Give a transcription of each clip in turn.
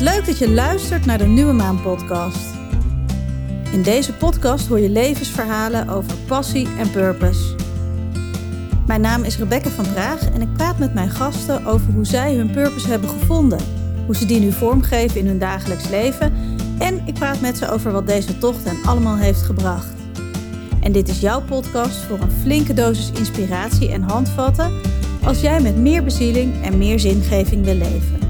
Leuk dat je luistert naar de Nieuwe Maan podcast. In deze podcast hoor je levensverhalen over passie en purpose. Mijn naam is Rebecca van Praag en ik praat met mijn gasten over hoe zij hun purpose hebben gevonden, hoe ze die nu vormgeven in hun dagelijks leven en ik praat met ze over wat deze tocht hen allemaal heeft gebracht. En dit is jouw podcast voor een flinke dosis inspiratie en handvatten als jij met meer bezieling en meer zingeving wil leven.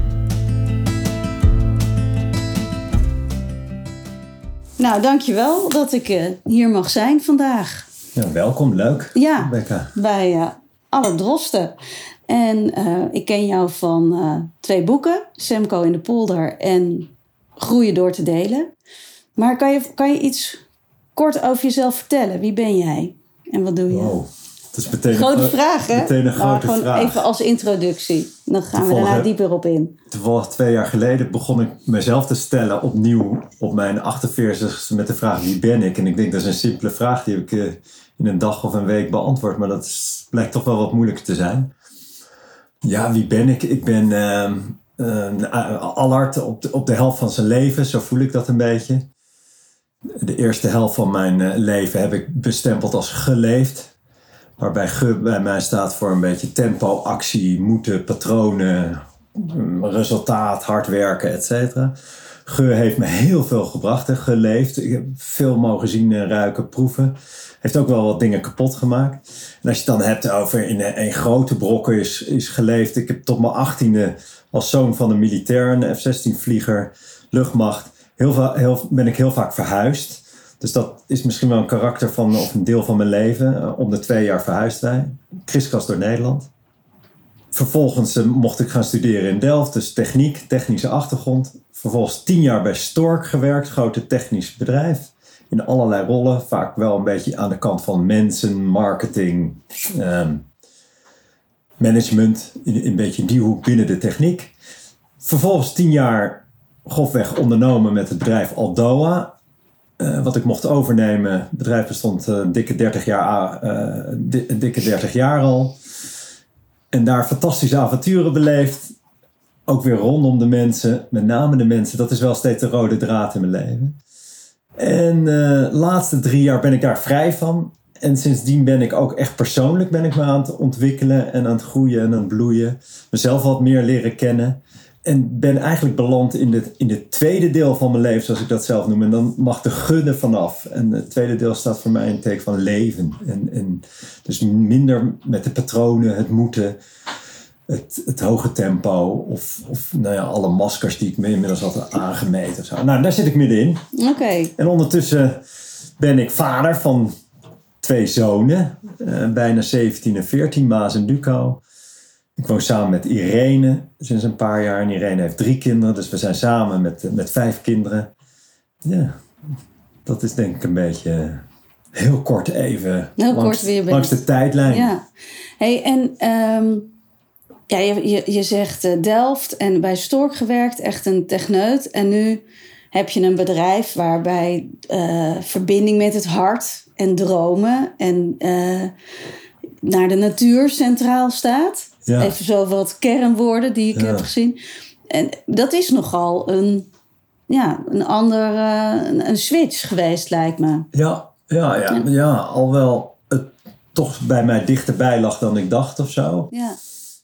Nou, dankjewel dat ik uh, hier mag zijn vandaag. Ja, welkom, leuk. Ja, Rebecca. bij uh, Alle Drosten. En uh, ik ken jou van twee boeken, Semco in de polder en Groeien door te delen. Maar kan je, kan je iets kort over jezelf vertellen? Wie ben jij en wat doe je? Wow. Dat is meteen grote een, vraag, hè? Meteen een grote gewoon vraag. Even als introductie. Dan gaan we daarna dieper op in. Toevallig twee jaar geleden begon ik mezelf te stellen opnieuw op mijn 48 met de vraag wie ben ik? En ik denk dat is een simpele vraag die heb ik uh, in een dag of een week beantwoord. Maar dat is, blijkt toch wel wat moeilijker te zijn. Ja, wie ben ik? Ik ben uh, uh, Allard op de, op de helft van zijn leven. Zo voel ik dat een beetje. De eerste helft van mijn uh, leven heb ik bestempeld als geleefd. Waarbij ge bij mij staat voor een beetje tempo, actie, moeten, patronen, resultaat, hard werken, et cetera. Ge heeft me heel veel gebracht en geleefd. Ik heb veel mogen zien, ruiken, proeven. Heeft ook wel wat dingen kapot gemaakt. En als je het dan hebt over in een grote brokken is, is geleefd. Ik heb tot mijn achttiende als zoon van een militair, een F-16 vlieger, luchtmacht. Heel, heel, ben ik heel vaak verhuisd. Dus dat is misschien wel een karakter van, of een deel van mijn leven. Om de twee jaar verhuisd wij. Kriskast door Nederland. Vervolgens uh, mocht ik gaan studeren in Delft. Dus techniek, technische achtergrond. Vervolgens tien jaar bij Stork gewerkt. Grote technisch bedrijf. In allerlei rollen. Vaak wel een beetje aan de kant van mensen, marketing, um, management. In een beetje die hoek binnen de techniek. Vervolgens tien jaar grofweg ondernomen met het bedrijf Aldoa. Uh, wat ik mocht overnemen. Het bedrijf bestond uh, dikke 30 jaar, di een dikke 30 jaar al. En daar fantastische avonturen beleefd. Ook weer rondom de mensen, met name de mensen. Dat is wel steeds de rode draad in mijn leven. En de laatste drie jaar ben ik daar vrij van. En sindsdien ben ik ook echt persoonlijk ben ik me aan het ontwikkelen en aan het groeien en aan het bloeien. Mezelf wat meer leren kennen. En ben eigenlijk beland in het, in het tweede deel van mijn leven, zoals ik dat zelf noem. En dan mag de gunne vanaf. En het tweede deel staat voor mij in het teken van leven. En, en dus minder met de patronen, het moeten, het, het hoge tempo. Of, of nou ja, alle maskers die ik me inmiddels had aangemeten. Of zo. Nou, daar zit ik middenin. Oké. Okay. En ondertussen ben ik vader van twee zonen. Uh, bijna 17 en 14, Maas en Duco. Ik woon samen met Irene sinds een paar jaar. En Irene heeft drie kinderen. Dus we zijn samen met, met vijf kinderen. Ja, dat is denk ik een beetje heel kort even heel langs, kort weer langs de tijdlijn. Ja. Hey, en um, ja, je, je, je zegt uh, Delft en bij Stork gewerkt. Echt een techneut. En nu heb je een bedrijf waarbij uh, verbinding met het hart en dromen... en uh, naar de natuur centraal staat. Ja. Even zo wat kernwoorden die ik Ja. heb gezien. En dat is nogal een, ja, een ander, uh, een, switch geweest, lijkt me. Ja, ja, ja, ja. ja al wel het toch bij mij dichterbij lag dan ik dacht of zo. Ja.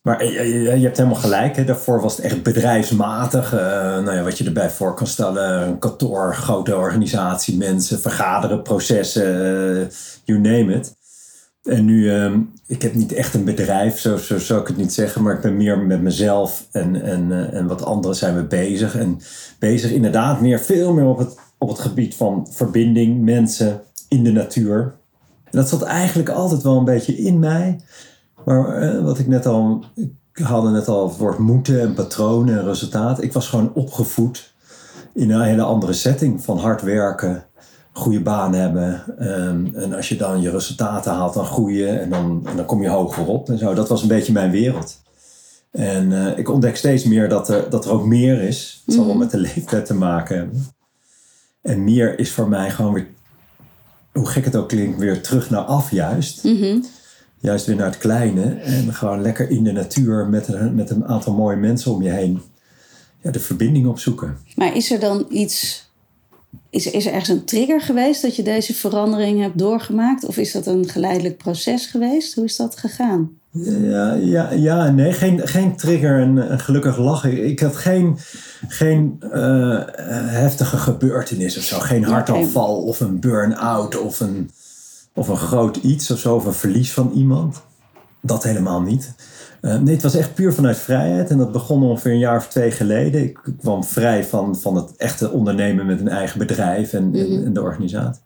Maar je, je, je hebt helemaal gelijk. Hè. Daarvoor was het echt bedrijfsmatig. Uh, nou ja, wat je erbij voor kan stellen. Een kantoor, grote organisatie, mensen, vergaderen, processen, uh, you name it. En nu, um, ik heb niet echt een bedrijf, zo, zo zou ik het niet zeggen, maar ik ben meer met mezelf en, en, uh, en wat anderen zijn we bezig. En bezig inderdaad meer, veel meer op het, op het gebied van verbinding, mensen in de natuur. En dat zat eigenlijk altijd wel een beetje in mij. Maar uh, wat ik net al, ik haalde net al het woord moeten en patronen en resultaat. Ik was gewoon opgevoed in een hele andere setting van hard werken goede baan hebben. Um, en als je dan je resultaten haalt, dan groeien en dan, en dan kom je hoger op en zo. Dat was een beetje mijn wereld. En uh, ik ontdek steeds meer dat er, dat er ook meer is. Het zal wel met de leeftijd te maken hebben. En meer is voor mij gewoon weer, hoe gek het ook klinkt, weer terug naar af juist. Mm -hmm. Juist weer naar het kleine. En gewoon lekker in de natuur met een, met een aantal mooie mensen om je heen. ja, de verbinding opzoeken. Maar is er dan iets is, is er ergens een trigger geweest dat je deze verandering hebt doorgemaakt? Of is dat een geleidelijk proces geweest? Hoe is dat gegaan? Ja, ja, ja nee, geen, geen trigger en, gelukkig lachen. Ik had geen, geen uh, heftige gebeurtenis of zo. Geen hartaanval of een burn-out of een, of een groot iets of zo. Of een verlies van iemand. Dat helemaal niet. Uh, nee, het was echt puur vanuit vrijheid. En dat begon ongeveer een jaar of twee geleden. Ik kwam vrij van, van het echte ondernemen met een eigen bedrijf en, en, mhm. de organisatie.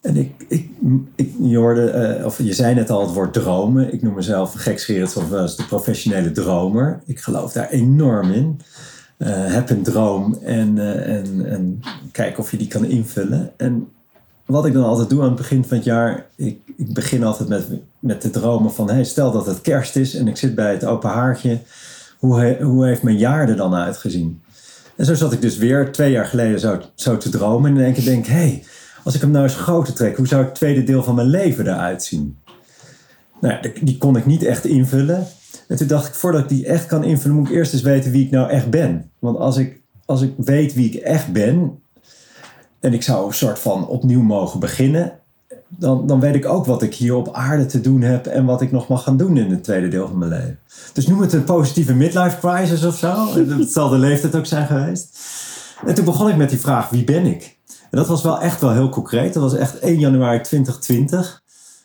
En ik, ik, ik je, hoorde, uh, of je zei net al het woord dromen. Ik noem mezelf gekscherend zoals de professionele dromer. Ik geloof daar enorm in. Uh, heb een droom en, en, en kijk of je die kan invullen. En wat ik dan altijd doe aan het begin van het jaar, ik, ik begin altijd met, met te dromen van, hey, stel dat het kerst is en ik zit bij het open haartje, hoe, hoe heeft mijn jaar er dan uitgezien? En zo zat ik dus weer twee jaar geleden zo, zo te dromen en in één keer denk, hé, hey, als ik hem nou eens groter trek, hoe zou het tweede deel van mijn leven eruit zien? Nou, die kon ik niet echt invullen. En toen dacht ik, voordat ik die echt kan invullen, moet ik eerst eens weten wie ik nou echt ben. Want als ik, als ik weet wie ik echt ben, en ik zou een soort van opnieuw mogen beginnen, dan, dan weet ik ook wat ik hier op aarde te doen heb en wat ik nog mag gaan doen in het tweede deel van mijn leven. Dus noem het een positieve midlife crisis of zo. Hetzelfde leeftijd ook zijn geweest. En toen begon ik met die vraag: wie ben ik? En dat was wel echt wel heel concreet. Dat was echt 1 januari 2020.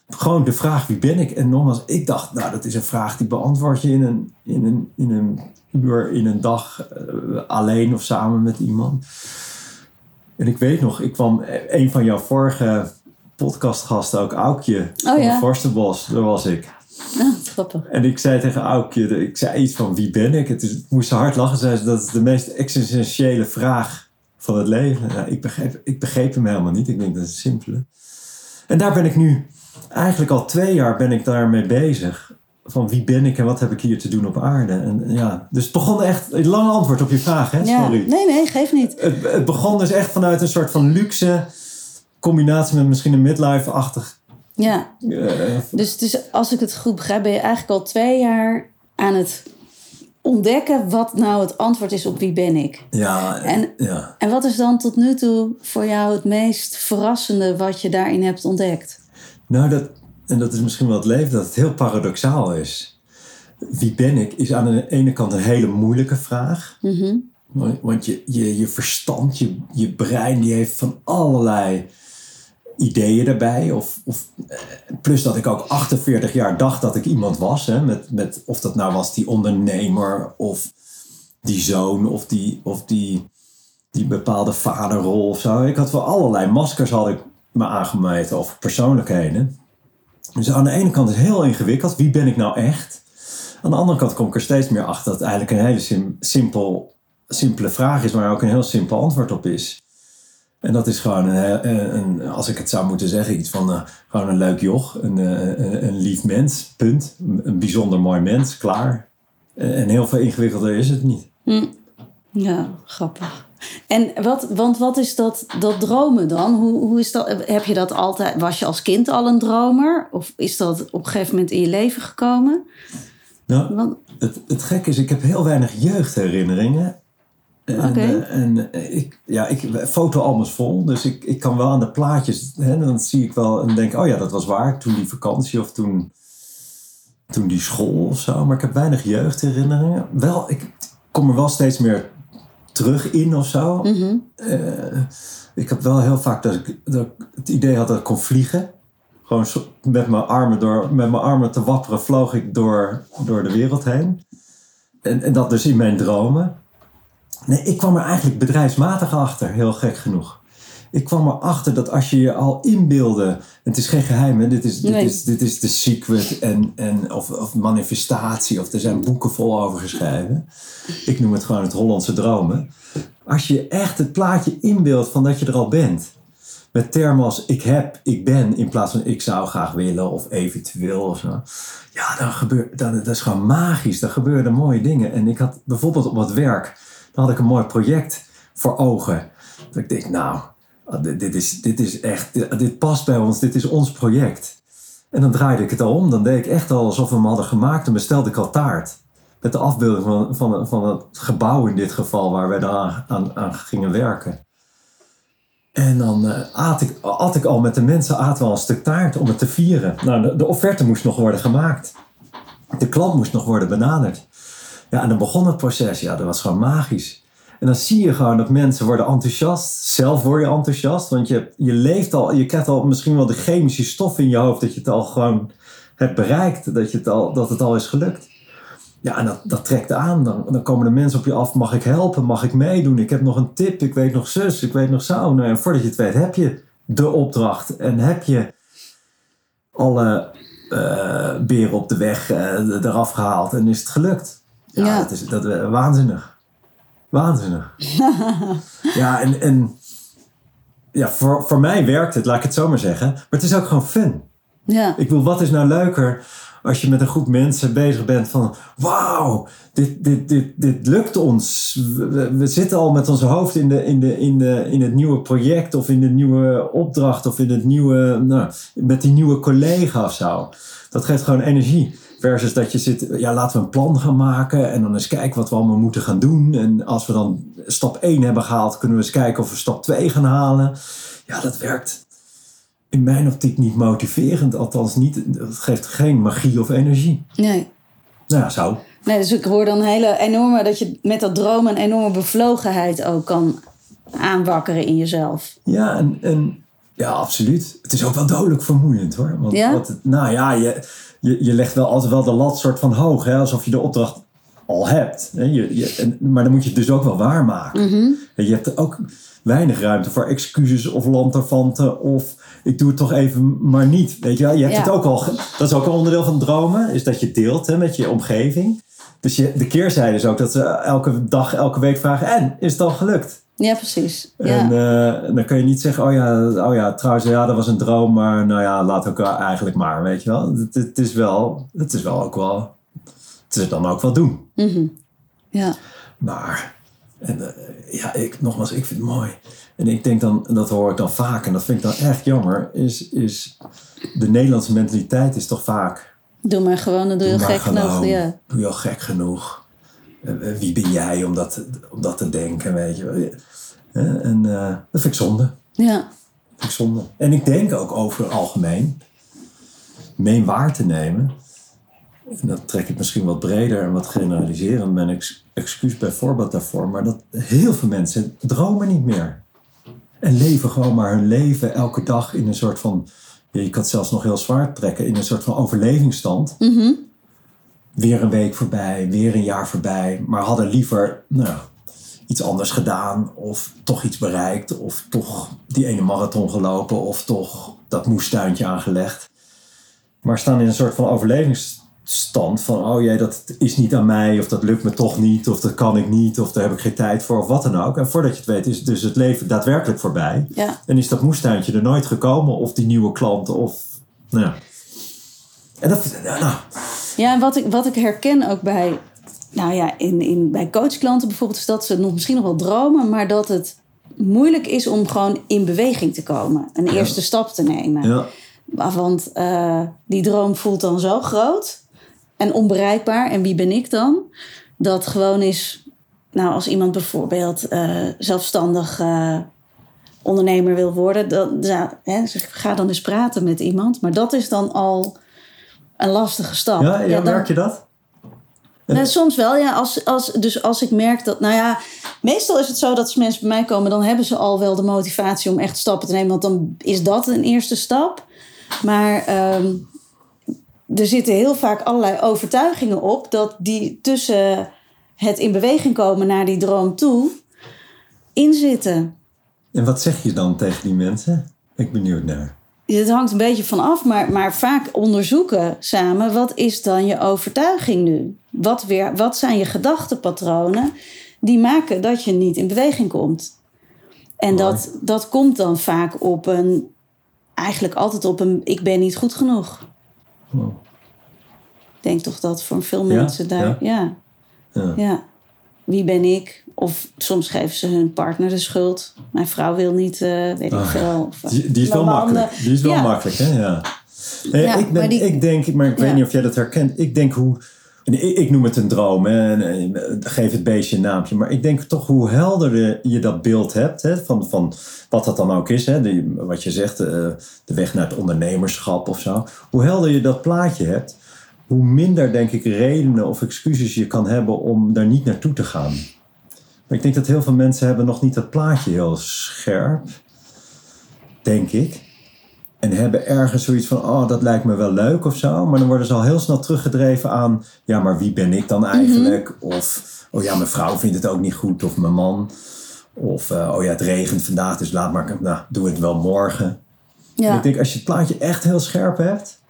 Gewoon de vraag: wie ben ik? En nogmaals, ik dacht, nou, dat is een vraag die beantwoord je in een, in een, in een uur, in een dag, uh, alleen of samen met iemand. En ik weet nog, ik kwam een van jouw vorige podcastgasten, ook Aukje oh, van ja. Forstenbos, daar was ik. Ja, grappig. En ik zei tegen Aukje, ik zei iets van wie ben ik? Het, is, het moest hard lachen, zei ze, dat is de meest existentiële vraag van het leven. Ja, ik, begreep, ik begreep hem helemaal niet, ik denk dat is simpele. En daar ben ik nu, eigenlijk al twee jaar ben ik daarmee bezig van wie ben ik en wat heb ik hier te doen op aarde. En, ja, dus het begon echt, een lang antwoord op je vraag, hè? Sorry. Ja, nee, nee, geef niet. Het, het begon dus echt vanuit een soort van luxe combinatie met misschien een midlife-achtig. Ja. Uh, dus, dus als ik het goed begrijp, ben je eigenlijk al twee jaar aan het ontdekken wat nou het antwoord is op wie ben ik. Ja, en, ja. en wat is dan tot nu toe voor jou het meest verrassende wat je daarin hebt ontdekt? Nou, dat, en dat is misschien wel het leven, dat het heel paradoxaal is. Wie ben ik, is aan de ene kant een hele moeilijke vraag. Mhm. Want je, je, je verstand, je, je brein, die heeft van allerlei ideeën erbij. Of, of, eh, plus dat ik ook 48 jaar dacht dat ik iemand was. Hè, met, met, of dat nou was die ondernemer of die zoon of die, of die, die bepaalde vaderrol of zo. Ik had wel allerlei maskers had ik me aangemeten of persoonlijkheden. Dus aan de ene kant is het heel ingewikkeld. Wie ben ik nou echt? Aan de andere kant kom ik er steeds meer achter dat het eigenlijk een hele simpel, simpele vraag is, waar ook een heel simpel antwoord op is. En dat is gewoon, een, een, als ik het zou moeten zeggen, iets van uh, gewoon een leuk joch, een, een, eh, een, lief mens, punt. Een bijzonder mooi mens, klaar. En heel veel ingewikkelder is het niet. Hm. Ja, grappig. En wat, want wat is dat, dat dromen dan? Hoe, hoe is dat, heb je dat altijd, was je als kind al een dromer? Of is dat op een gegeven moment in je leven gekomen? Nou, het, het gekke is, ik heb heel weinig jeugdherinneringen. En, uh, en uh, ik, ja, ik fotoalbums vol, dus ik, ik kan wel aan de plaatjes, hè, dan zie ik wel en denk, oh ja, dat was waar, toen die vakantie of toen, toen die school of zo. Maar ik heb weinig jeugdherinneringen. Wel, ik kom er wel steeds meer terug in of zo. Mhm. Eh, ik heb wel heel vaak dat ik, dat het idee had dat ik kon vliegen. Gewoon met mijn armen, door, met mijn armen te wapperen vloog ik door, door de wereld heen. En, en dat dus in mijn dromen. Nee, ik kwam er eigenlijk bedrijfsmatig achter, heel gek genoeg ik kwam erachter dat als je je al inbeelde, het is geen geheim, hè? Dit, is, dit, is, dit is de secret en, en, of, of manifestatie, of er zijn boeken vol over geschreven. Ik noem het gewoon het Hollandse dromen. Als je echt het plaatje inbeeldt van dat je er al bent, met termen als ik heb, ik ben, in plaats van ik zou graag willen of eventueel of zo. Ja, dan gebeurt, dan, dat is gewoon magisch. Dan gebeuren mooie dingen. En ik had bijvoorbeeld op het werk, dan had ik een mooi project voor ogen. Dat ik denk, nou, Ah, dit, is, dit is echt, dit, past bij ons, dit is ons project. En dan draaide ik het al om, dan deed ik echt al alsof we hem hadden gemaakt en bestelde ik al taart. met de afbeelding van, van, van het gebouw in dit geval waar wij daar aan, aan gingen werken. En dan uh, at, ik, at ik al met de mensen aten we al een stuk taart om het te vieren. Nou, de, de offerte moest nog worden gemaakt. De klant moest nog worden benaderd. Ja, en dan begon het proces. Ja, dat was gewoon magisch. En dan zie je gewoon dat mensen worden enthousiast. Zelf word je enthousiast. Want je, je leeft al, je krijgt al misschien wel de chemische stof in je hoofd. Dat je het al gewoon hebt bereikt. Dat, je het, al, dat het al is gelukt. Ja, en dat, dat trekt aan. Dan, dan komen de mensen op je af. Mag ik helpen? Mag ik meedoen? Ik heb nog een tip. Ik weet nog zus. Ik weet nog zo. Nou, en voordat je het weet heb je de opdracht. En heb je alle uh, beren op de weg uh, eraf gehaald. En is het gelukt. Ja, ja. dat is dat, uh, waanzinnig. Waanzinnig. ja, en, en ja, voor, voor mij werkt het, laat ik het zo maar zeggen. Maar het is ook gewoon fun. Ja. Ik wil, wat is nou leuker als je met een groep mensen bezig bent van... Wauw, dit, dit, dit, dit lukt ons. We, we, zitten al met onze hoofd in, de, in, de, in, de, in het nieuwe project... of in de nieuwe opdracht of in het nieuwe... Nou, met die nieuwe collega of zo. Dat geeft gewoon energie. Versus dat je zit, ja, laten we een plan gaan maken en dan eens kijken wat we allemaal moeten gaan doen. En als we dan stap 1 hebben gehaald, kunnen we eens kijken of we stap 2 gaan halen. Ja, dat werkt in mijn optiek niet motiverend. Althans, niet, het geeft geen magie of energie. Nee. Nou ja, zo. Nee, dus ik hoor dan een hele enorme, dat je met dat dromen een enorme bevlogenheid ook kan aanwakkeren in jezelf. Ja, en, en ja, absoluut. Het is ook wel dodelijk vermoeiend hoor. Want Ja? wat het- nou ja, je, je, je legt wel altijd wel de lat soort van hoog, hè, alsof je de opdracht al hebt. Hè? Je, je, en, maar dan moet je het dus ook wel waarmaken. En je hebt ook weinig ruimte voor excuses of lanterfanten of ik doe het toch even maar niet. Weet je wel, je hebt Ja. het ook al. Dat is ook een onderdeel van dromen, is dat je deelt hè, met je omgeving. Dus je, de keerzijde is ook dat ze elke dag, elke week vragen: en is het al gelukt? Ja, precies. Ja. En eh, dan kan je niet zeggen, oh ja, oh ja, trouwens, ja, dat was een droom, maar nou ja, laat ook eigenlijk maar, weet je wel. Het, het is wel, het is wel ook wel, het is dan ook wel doen. Mhm. ja. Maar, en, eh, ja, ik, nogmaals, ik vind het mooi. En ik denk dan, dat hoor ik dan vaak, en dat vind ik dan echt jammer, is, is de Nederlandse mentaliteit is toch vaak, Doe maar gewoon, dan doe je maar gek genoeg. Ja. doe je al gek genoeg. Eh, eh, wie ben jij om dat, om dat te denken, weet je En eh, dat vind ik zonde. ja. Vind ik zonde. En ik denk ook over het algemeen mee waar te nemen. En dat trek ik misschien wat breder en wat generaliserend. Mijn ex excuus bijvoorbeeld daarvoor. Maar dat heel veel mensen dromen niet meer. En leven gewoon maar hun leven elke dag in een soort van... je kan het zelfs nog heel zwaar trekken. In een soort van overlevingsstand. Mhm. Weer een week voorbij, weer een jaar voorbij. Maar hadden liever nou, iets anders gedaan. Of toch iets bereikt. Of toch die ene marathon gelopen. Of toch dat moestuintje aangelegd. Maar staan in een soort van overlevingsstand. Van oh jee, dat is niet aan mij. Of dat lukt me toch niet. Of dat kan ik niet. Of daar heb ik geen tijd voor. Of wat dan ook. En voordat je het weet is dus het leven daadwerkelijk voorbij. Ja. En is dat moestuintje er nooit gekomen. Of die nieuwe klanten. Of nou ja. En dat, nou, Ja, en wat ik, wat ik herken ook bij, nou ja, in, in, bij coachklanten bijvoorbeeld, is dat ze nog misschien nog wel dromen, maar dat het moeilijk is om gewoon in beweging te komen. Een eerste stap te nemen. ja. Want eh, die droom voelt dan zo groot en onbereikbaar. En wie ben ik dan? Dat gewoon is, nou, als iemand bijvoorbeeld eh, zelfstandig eh, ondernemer wil worden, dan, ja, hè, ga dan eens praten met iemand. Maar dat is dan al een lastige stap. Ja, ja, dan- merk je dat? nou, soms wel, ja. Als, als, dus als ik merk dat, nou ja, meestal is het zo dat als mensen bij mij komen, dan hebben ze al wel de motivatie om echt stappen te nemen, want dan is dat een eerste stap. Maar ehm, er zitten heel vaak allerlei overtuigingen op dat die tussen het in beweging komen naar die droom toe inzitten. En wat zeg je dan tegen die mensen? Ik ben benieuwd naar. Het hangt een beetje van af, maar, maar vaak onderzoeken samen... wat is dan je overtuiging nu? Wat, weer, wat zijn je gedachtenpatronen die maken dat je niet in beweging komt? En Mooi. dat, dat komt dan vaak op een... eigenlijk altijd op een ik ben niet goed genoeg. Wow. Ik denk toch dat voor veel Ja, mensen daar... Ja. Ja. Ja. Wie ben ik? Of soms geven ze hun partner de schuld. Mijn vrouw wil niet, eh, weet ik Ah, veel. Of, Die, die is wel makkelijk. Die is wel ja. makkelijk, hè? Ja. Ik, ben, maar die- ik denk, maar ik weet niet of jij dat herkent. Ik denk hoe, ik, ik noem het een droom, hè, en, eh, geef het beestje een naampje. Maar ik denk toch hoe helderder je dat beeld hebt, hè, van, van wat dat dan ook is. Hè, die, wat je zegt, eh, de weg naar het ondernemerschap of zo. Hoe helder je dat plaatje hebt, hoe minder, denk ik, redenen of excuses je kan hebben om daar niet naartoe te gaan. Maar ik denk dat heel veel mensen hebben nog niet dat plaatje heel scherp, denk ik. En hebben ergens zoiets van, oh, dat lijkt me wel leuk of zo. Maar dan worden ze al heel snel teruggedreven aan, ja, maar wie ben ik dan eigenlijk? Of, oh ja, mijn vrouw vindt het ook niet goed. Of mijn man. Of, eh, oh ja, het regent vandaag, dus laat maar, nou, doe het wel morgen. En Ja. Ik denk, als je het plaatje echt heel scherp hebt,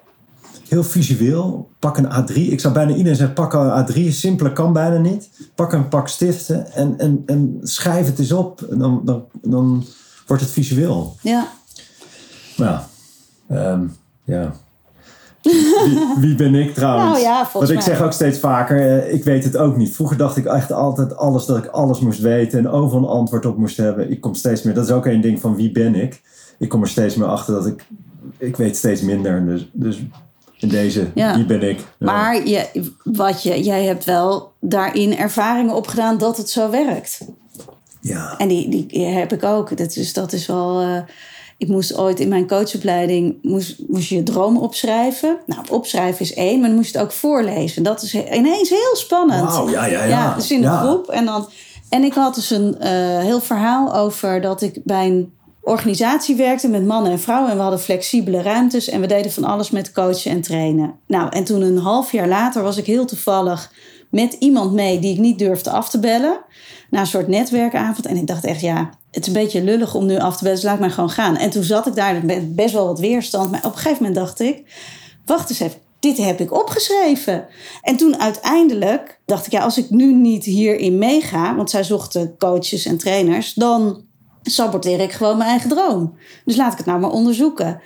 heel visueel, pak een A3. Ik zou bijna iedereen zeggen, pak een A3. Simpeler kan bijna niet. Pak een pak stiften en, en, en schrijf het eens op. En dan, dan, dan wordt het visueel. ja. Ja, ehm, ja. Wie, wie ben ik trouwens? Nou ja, volgens Want ik zeg ook steeds vaker, eh, ik weet het ook niet. Vroeger dacht ik echt altijd alles dat ik alles moest weten en overal een antwoord op moest hebben. Ik kom steeds meer, dat is ook een ding van wie ben ik. Ik kom er steeds meer achter dat ik, ik weet steeds minder. Dus, dus in deze, Ja. wie ben ik? Ja. Maar je, wat je, jij hebt wel daarin ervaringen opgedaan dat het zo werkt. ja. En die, die heb ik ook. Dat is, dat is wel. eh, ik moest ooit in mijn coachopleiding moest, moest je je droom opschrijven. Nou, opschrijven is één, maar dan moest je het ook voorlezen. Dat is he- ineens heel spannend. Wauw, ja, ja, ja. dus in de Ja. groep. En, dan, en ik had dus een eh, heel verhaal over dat ik bij een organisatie werkte met mannen en vrouwen. En we hadden flexibele ruimtes en we deden van alles met coachen en trainen. Nou, en toen een half jaar later was ik heel toevallig met iemand mee die ik niet durfde af te bellen. Na een soort netwerkavond. En ik dacht echt, ja, het is een beetje lullig om nu af te bellen, dus laat maar gewoon gaan. En toen zat ik daar met best wel wat weerstand. Maar op een gegeven moment dacht ik, wacht eens even, dit heb ik opgeschreven. En toen uiteindelijk dacht ik, ja, als ik nu niet hierin meega, want zij zochten coaches en trainers, dan saboteer ik gewoon mijn eigen droom. Dus laat ik het nou maar onderzoeken.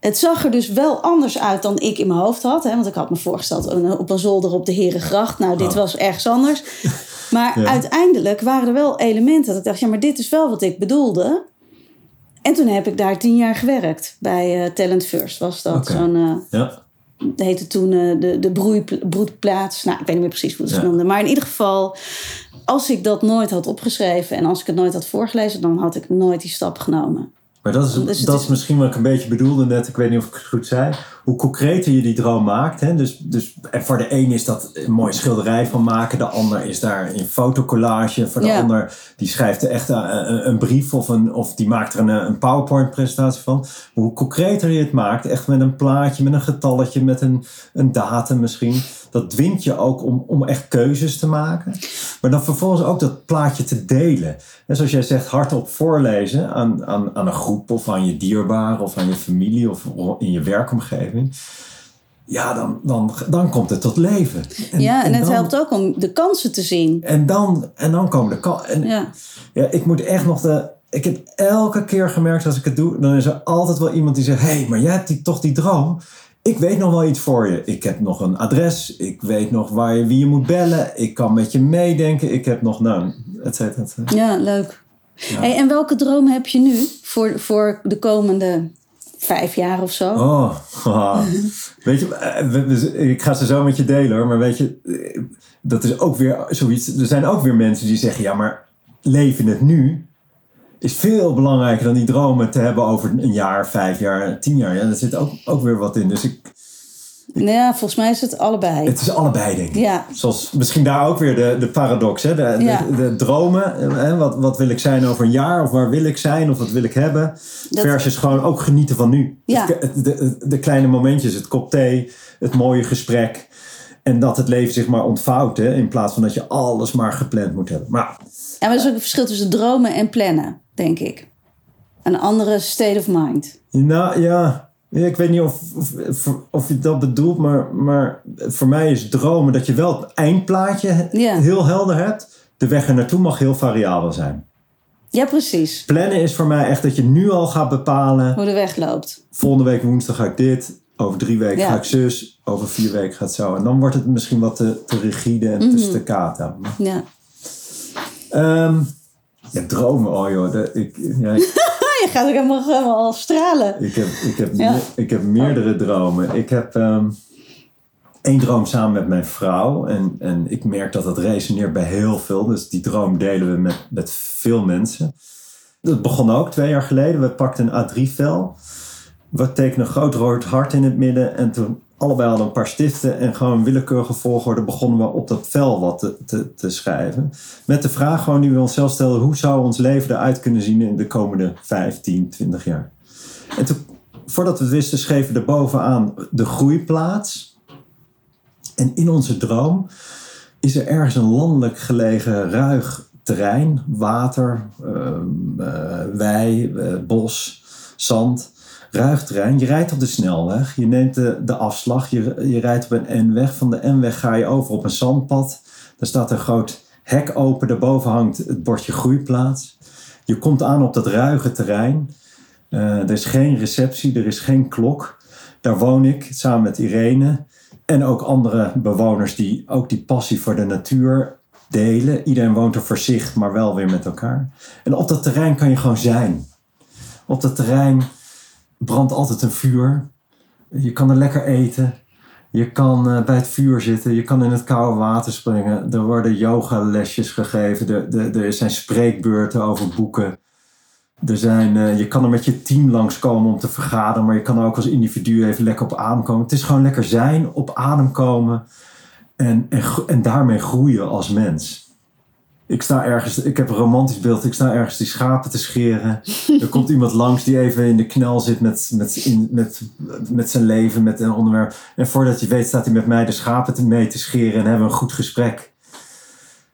Het zag er dus wel anders uit dan ik in mijn hoofd had. Hè? Want ik had me voorgesteld op een zolder op de Herengracht. Nou, dit Oh. was ergens anders. Maar Ja. uiteindelijk waren er wel elementen dat ik dacht... ja, maar dit is wel wat ik bedoelde. En toen heb ik daar tien jaar gewerkt. Bij eh, Talent First was dat. Zo'n, eh, ja. heette toen eh, de, de broedplaats. Nou, ik weet niet meer precies hoe het ze Ja. noemde. Maar in ieder geval, als ik dat nooit had opgeschreven... en als ik het nooit had voorgelezen... dan had ik nooit die stap genomen. Maar dat is, Dus dat is- is misschien wat ik een beetje bedoelde net. Ik weet niet of ik het goed zei. Hoe concreter je die droom maakt. Hè? Dus, dus, en voor de een is dat een mooie schilderij van maken. De ander is daar in fotocollage. Voor de Ja. ander die schrijft er echt een, een, een brief of, een, of die maakt er een, een PowerPoint presentatie van. Maar hoe concreter je het maakt. Echt met een plaatje, met een getalletje, met een, een datum misschien. Dat dwingt je ook om, om echt keuzes te maken. Maar dan vervolgens ook dat plaatje te delen. En zoals jij zegt, hardop voorlezen aan, aan, aan een groep of aan je dierbaren of aan je familie of in je werkomgeving. Ja, dan, dan, dan komt het tot leven. En, ja, en, het dan, helpt ook om de kansen te zien. En dan, en dan komen de kansen. En Ja. ja, ik moet echt nog de. Ik heb elke keer gemerkt als ik het doe, dan is er altijd wel iemand die zegt: Hé, hey, maar jij hebt die, toch die droom. Ik weet nog wel iets voor je. Ik heb nog een adres. Ik weet nog waar je, wie je moet bellen. Ik kan met je meedenken. Ik heb nog, nou, et cetera. et cetera. Ja, leuk. Hey, en welke droom heb je nu voor, voor de komende vijf jaar of zo? Oh, weet je, eh, ik ga ze zo met je delen hoor. Maar weet je, eh, dat is ook weer zoiets. Er zijn ook weer mensen die zeggen: Ja, maar leven het nu is veel belangrijker dan die dromen te hebben over een jaar, vijf jaar, tien jaar. Ja, daar zit ook, ook weer wat in. Dus ik, Ja, volgens mij is het allebei. het is allebei, denk ik. Ja, Zoals misschien daar ook weer de, de paradox, hè? De, Ja. de, dromen. Hè? Wat, wat wil ik zijn over een jaar? Of waar wil ik zijn? Of wat wil ik hebben? Dat- Versus gewoon ook genieten van nu. Ja. Het- de, de, de kleine momentjes, het kop thee, het mooie gesprek. En dat het leven zich maar ontvouwt. Hè? In plaats van dat je alles maar gepland moet hebben. Maar en er is ook een verschil tussen dromen en plannen, denk ik. Een andere state of mind. Nou ja, ik weet niet of, of, of je dat bedoelt, maar, maar voor mij is dromen dat je wel het eindplaatje Ja. heel helder hebt. De weg er naartoe mag heel variabel zijn. Ja, precies. Plannen is voor mij echt dat je nu al gaat bepalen. Hoe de weg loopt. Volgende week woensdag ga ik dit. Over drie weken Ja. ga ik zus. Over vier weken gaat zo. En dan wordt het misschien wat te, te rigide en Mhm. te staccato. Ja. Ehm, ja, dromen. Oh joh. de- ik, ja, ik, Je gaat ook helemaal, helemaal stralen. ik, heb, ik, heb, Ja. me- ik heb meerdere dromen. Ik heb... ehm, één droom samen met mijn vrouw. En, en ik merk dat dat resoneert bij heel veel. Dus die droom delen we met, met veel mensen. Dat begon ook twee jaar geleden. We pakten een A3-vel. We tekenen groot rood hart in het midden. En toen allebei hadden een paar stiften. En gewoon willekeurige volgorde begonnen we op dat vel wat te, te, te schrijven. Met de vraag gewoon die we onszelf stelden. Hoe zou ons leven eruit kunnen zien in de komende 15, 20 jaar? En toen, voordat we wisten, schreven we er bovenaan de groeiplaats. En in onze droom is er ergens een landelijk gelegen ruig terrein, water, uh, wei, uh, bos, zand, ruig terrein. Je rijdt op de snelweg, je neemt de, de afslag, je, je rijdt op een N-weg. Van de N-weg ga je over op een zandpad. Daar staat een groot hek open, daarboven hangt het bordje groeiplaats. Je komt aan op dat ruige terrein. er is geen receptie, er is geen klok. Daar woon ik samen met Irene. En ook andere bewoners die ook die passie voor de natuur delen. Iedereen woont er voor zich, maar wel weer met elkaar. En op dat terrein kan je gewoon zijn. Op dat terrein brandt altijd een vuur. Je kan er lekker eten. Je kan uh, bij het vuur zitten. Je kan in het koude water springen. Er worden yogalesjes gegeven. Er, er, er zijn spreekbeurten over boeken. Er zijn, uh, je kan er met je team langskomen om te vergaderen, maar je kan ook als individu even lekker op adem komen. Het is gewoon lekker zijn, op adem komen en, en, en daarmee groeien als mens. Ik sta ergens, ik heb een romantisch beeld, ik sta ergens die schapen te scheren. Er komt iemand langs die even in de knel zit met, met, in, met, met zijn leven, met een onderwerp. En voordat je weet staat hij met mij de schapen te mee te scheren en hebben we een goed gesprek.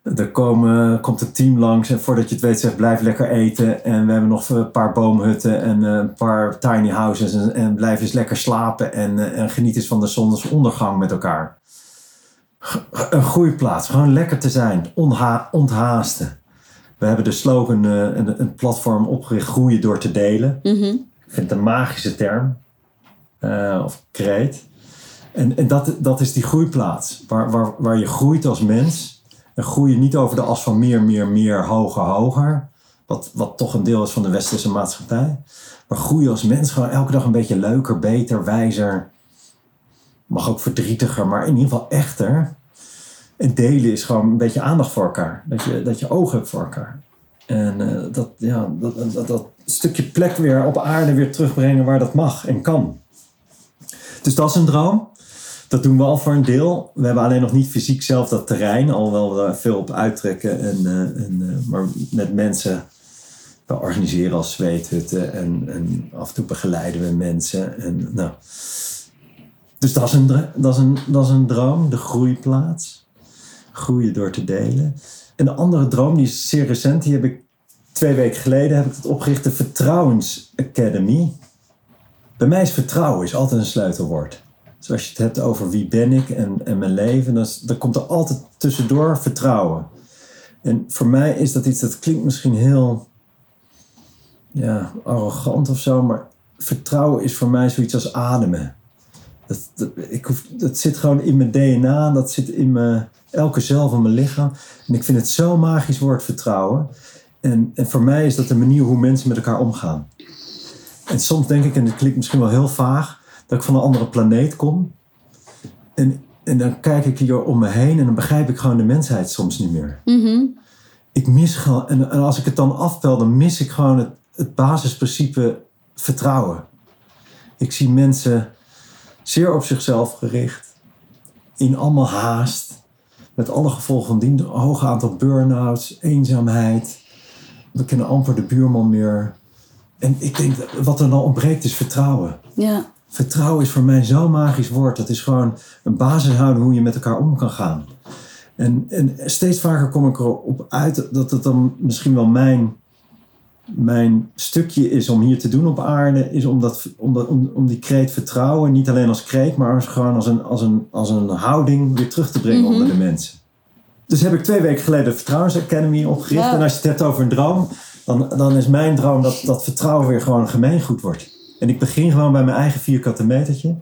Er komen, komt het team langs en voordat je het weet zegt blijf lekker eten. En we hebben nog een paar boomhutten en een paar tiny houses. En, en blijf eens lekker slapen en, en geniet eens van de zonsondergang met elkaar. Een groeiplaats, gewoon lekker te zijn, onha onthaasten. We hebben de slogan, uh, een, een, platform opgericht, groeien door te delen. Mm -hmm. Ik vind het een magische term, uh, of kreet. En, en dat, dat is die groeiplaats, waar, waar, waar je groeit als mens en groeien niet over de as van meer, meer, meer, hoger, hoger. Wat, wat toch een deel is van de westerse maatschappij. Maar groeien als mens gewoon elke dag een beetje leuker, beter, wijzer. Mag ook verdrietiger, maar in ieder geval echter. En delen is gewoon een beetje aandacht voor elkaar. Dat je, dat je oog hebt voor elkaar. En uh, dat, ja, dat, dat, dat stukje plek weer op aarde weer terugbrengen waar dat mag en kan. Dus dat is een droom. Dat doen we al voor een deel. We hebben alleen nog niet fysiek zelf dat terrein, alhoewel we daar veel op uittrekken. En, uh, en, uh, maar met mensen, we organiseren als zweethutten en, en af en toe begeleiden we mensen. En, nou. Dus dat is, een, dat, is een, dat is een droom, de groeiplaats. Groeien door te delen. En de andere droom, die is zeer recent, die heb ik twee weken geleden heb ik het opgericht, de Vertrouwens Academy. Bij mij is vertrouwen is altijd een sleutelwoord. Dus als je het hebt over wie ben ik en, en mijn leven, dan, dan komt er altijd tussendoor vertrouwen. En voor mij is dat iets dat klinkt misschien heel ja, arrogant of zo, maar vertrouwen is voor mij zoiets als ademen. Dat, dat, ik hoef, dat zit gewoon in mijn DNA, dat zit in mijn, elke cel van mijn lichaam. En ik vind het zo'n magisch woord vertrouwen. En, en voor mij is dat de manier hoe mensen met elkaar omgaan. En soms denk ik, en het klinkt misschien wel heel vaag, dat ik van een andere planeet kom. En, en dan kijk ik hier om me heen en dan begrijp ik gewoon de mensheid soms niet meer. Mm -hmm. Ik mis gewoon, en, en, als ik het dan aftel, dan mis ik gewoon het, het basisprincipe vertrouwen. Ik zie mensen zeer op zichzelf gericht, in allemaal haast, met alle gevolgen van dien, een hoog aantal burn-outs, eenzaamheid. We kennen amper de buurman meer. En ik denk, wat er dan ontbreekt is vertrouwen. Ja. Vertrouwen is voor mij zo'n magisch woord. Dat is gewoon een basis houden hoe je met elkaar om kan gaan. En, en steeds vaker kom ik erop uit dat het dan misschien wel mijn, mijn stukje is om hier te doen op aarde. Is om, dat, om, dat, om, om die kreet vertrouwen, niet alleen als kreet, maar als, gewoon als een, als, een, als een houding weer terug te brengen Mhm. onder de mensen. Dus heb ik twee weken geleden de Vertrouwens Academy opgericht. Ja. En als je het hebt over een droom, dan, dan is mijn droom dat dat vertrouwen weer gewoon gemeengoed wordt. En ik begin gewoon bij mijn eigen vierkante metertje.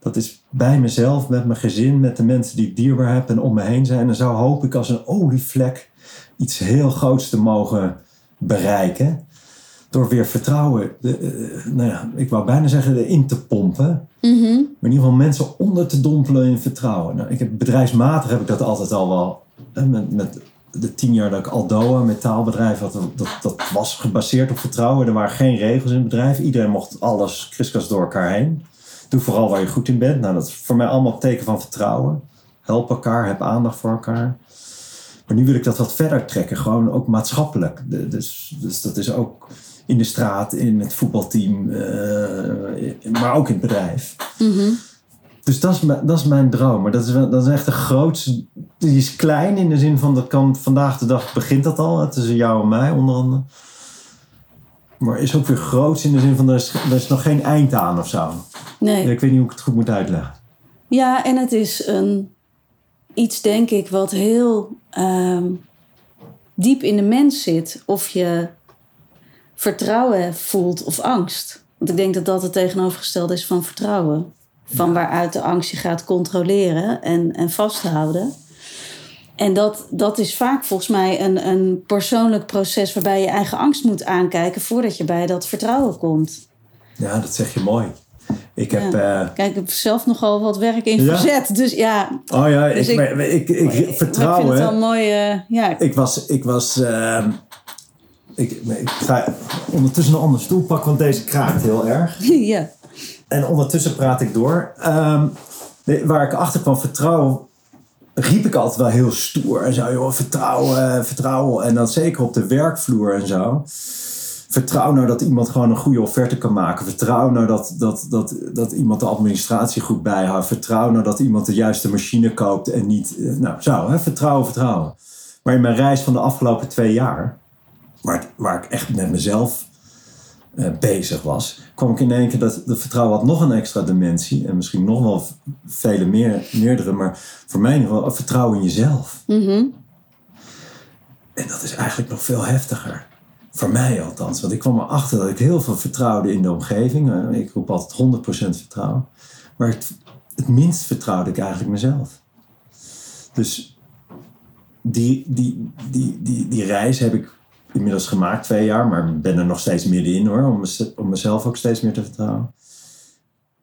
Dat is bij mezelf, met mijn gezin, met de mensen die ik dierbaar heb en om me heen zijn. En zo hoop ik als een olievlek iets heel groots te mogen bereiken. Door weer vertrouwen, de, uh, nou ja, ik wou bijna zeggen, in te pompen. Mm -hmm. in ieder geval mensen onder te dompelen in vertrouwen. Nou, ik heb, bedrijfsmatig heb ik dat altijd al wel. Hè, met, met de tien jaar dat ik Aldoa, metaalbedrijf had, dat, dat was gebaseerd op vertrouwen. Er waren geen regels in het bedrijf. Iedereen mocht alles kriskast door elkaar heen. Doe vooral waar je goed in bent. Nou, dat is voor mij allemaal teken van vertrouwen. Help elkaar, heb aandacht voor elkaar. Maar nu wil ik dat wat verder trekken, gewoon ook maatschappelijk. De- Dus, dus dat is ook in de straat, in het voetbalteam, eh, maar ook in het bedrijf. Dus dat is, mijn- dat is mijn droom. Maar dat is, dat is echt de grootste. Die is klein in de zin van dat kan vandaag de dag begint dat al. Tussen jou en mij onder andere. Maar is ook weer groot in de zin van er is, er is nog geen eind aan of zo. Nee. Ik weet niet hoe ik het goed moet uitleggen. Ja, en het is een, iets, denk ik, wat heel ehm, diep in de mens zit. Of je vertrouwen voelt of angst. Want ik denk dat dat het tegenovergestelde is van vertrouwen. Van waaruit de angst je gaat controleren en, en vasthouden. En dat, dat is vaak volgens mij een, een persoonlijk proces waarbij je eigen angst moet aankijken voordat je bij dat vertrouwen komt. Ja, dat zeg je mooi. Ik heb. eh, Kijk, ik heb zelf nogal wat werk in Ja. verzet. Dus ja, oh ja, Dus ik, ik- maar ik, vind het wel mooi. eh, ja, Ik was. Ik was ehm, ik, ik ga ondertussen een andere stoel pakken, want deze kraakt heel erg. ja. En ondertussen praat ik door. Ehm, waar ik achter kwam, vertrouwen, riep ik altijd wel heel stoer. En zo, joh, vertrouwen, vertrouwen. En dan zeker op de werkvloer en zo. Vertrouw nou dat iemand gewoon een goede offerte kan maken. Vertrouw nou dat, dat, dat, dat iemand de administratie goed bijhoudt. Vertrouw nou dat iemand de juiste machine koopt en niet... eh, Nou, zo, hè? vertrouwen, vertrouwen. Maar in mijn reis van de afgelopen twee jaar... waar, waar ik echt met mezelf eh, bezig was, kwam ik in één keer dat de vertrouwen had nog een extra dimensie. En misschien nog wel vele meer, meerdere, maar voor mij geval vertrouwen in jezelf. Mhm. En dat is eigenlijk nog veel heftiger. Voor mij althans. Want ik kwam erachter dat ik heel veel vertrouwde in de omgeving. Eh, Ik roep altijd 100% vertrouwen. Maar het, het minst vertrouwde ik eigenlijk mezelf. Dus die, die, die, die, die reis heb ik inmiddels gemaakt, twee jaar. Maar ben er nog steeds middenin hoor. Om, om mezelf ook steeds meer te vertrouwen.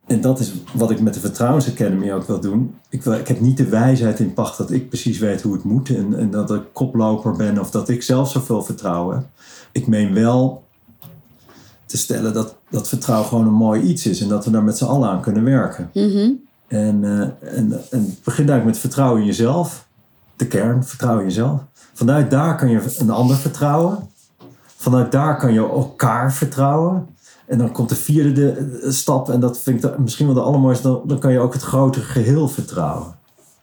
En dat is wat ik met de Vertrouwens Academy ook wil doen. Ik, wil, ik heb niet de wijsheid in pacht dat ik precies weet hoe het moet. En, en dat ik koploper ben of dat ik zelf zoveel vertrouwen heb. Ik meen wel te stellen dat, dat vertrouwen gewoon een mooi iets is. En dat we daar met z'n allen aan kunnen werken. Mhm. En, eh, en, en het begint eigenlijk met vertrouwen in jezelf. De kern, vertrouwen in jezelf. Vanuit daar kan je een ander vertrouwen. Vanuit daar kan je elkaar vertrouwen. En dan komt de vierde de, de stap, en dat vind ik de- misschien wel de allermooiste, dan, dan kan je ook het grotere geheel vertrouwen.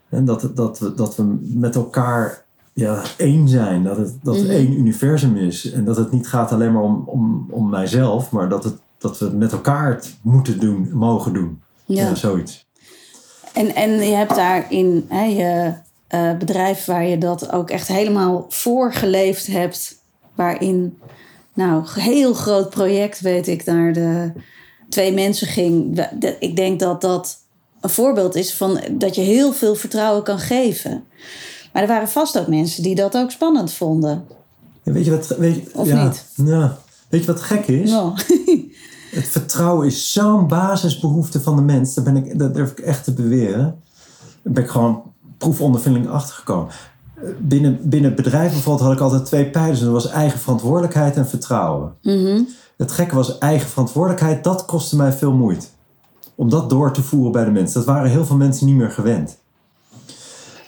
En dat, dat, we, dat we met elkaar ja, één zijn, dat het, dat het Mhm. één universum is. En dat het niet gaat alleen maar om, om, om mijzelf, maar dat, het, dat we met elkaar het moeten doen, mogen doen. Ja. Ja, zoiets. En, en je hebt daarin hè, je eh, bedrijf waar je dat ook echt helemaal voorgeleefd hebt. Waarin, nou, een heel groot project, weet ik, naar de twee mensen ging. Ik denk dat dat een voorbeeld is van dat je heel veel vertrouwen kan geven. Maar er waren vast ook mensen die dat ook spannend vonden. Ja, weet je wat, weet je, Of ja, niet? Ja. Weet je wat gek is? Nou, Het vertrouwen is zo'n basisbehoefte van de mens. Dat, ben ik, dat durf ik echt te beweren. Daar ben ik gewoon proefondervinding achtergekomen. Binnen, binnen bedrijf bijvoorbeeld had ik altijd twee pijlers. Dat was eigen verantwoordelijkheid en vertrouwen. mhm. Het gekke was eigen verantwoordelijkheid. Dat kostte mij veel moeite. Om dat door te voeren bij de mensen. Dat waren heel veel mensen niet meer gewend.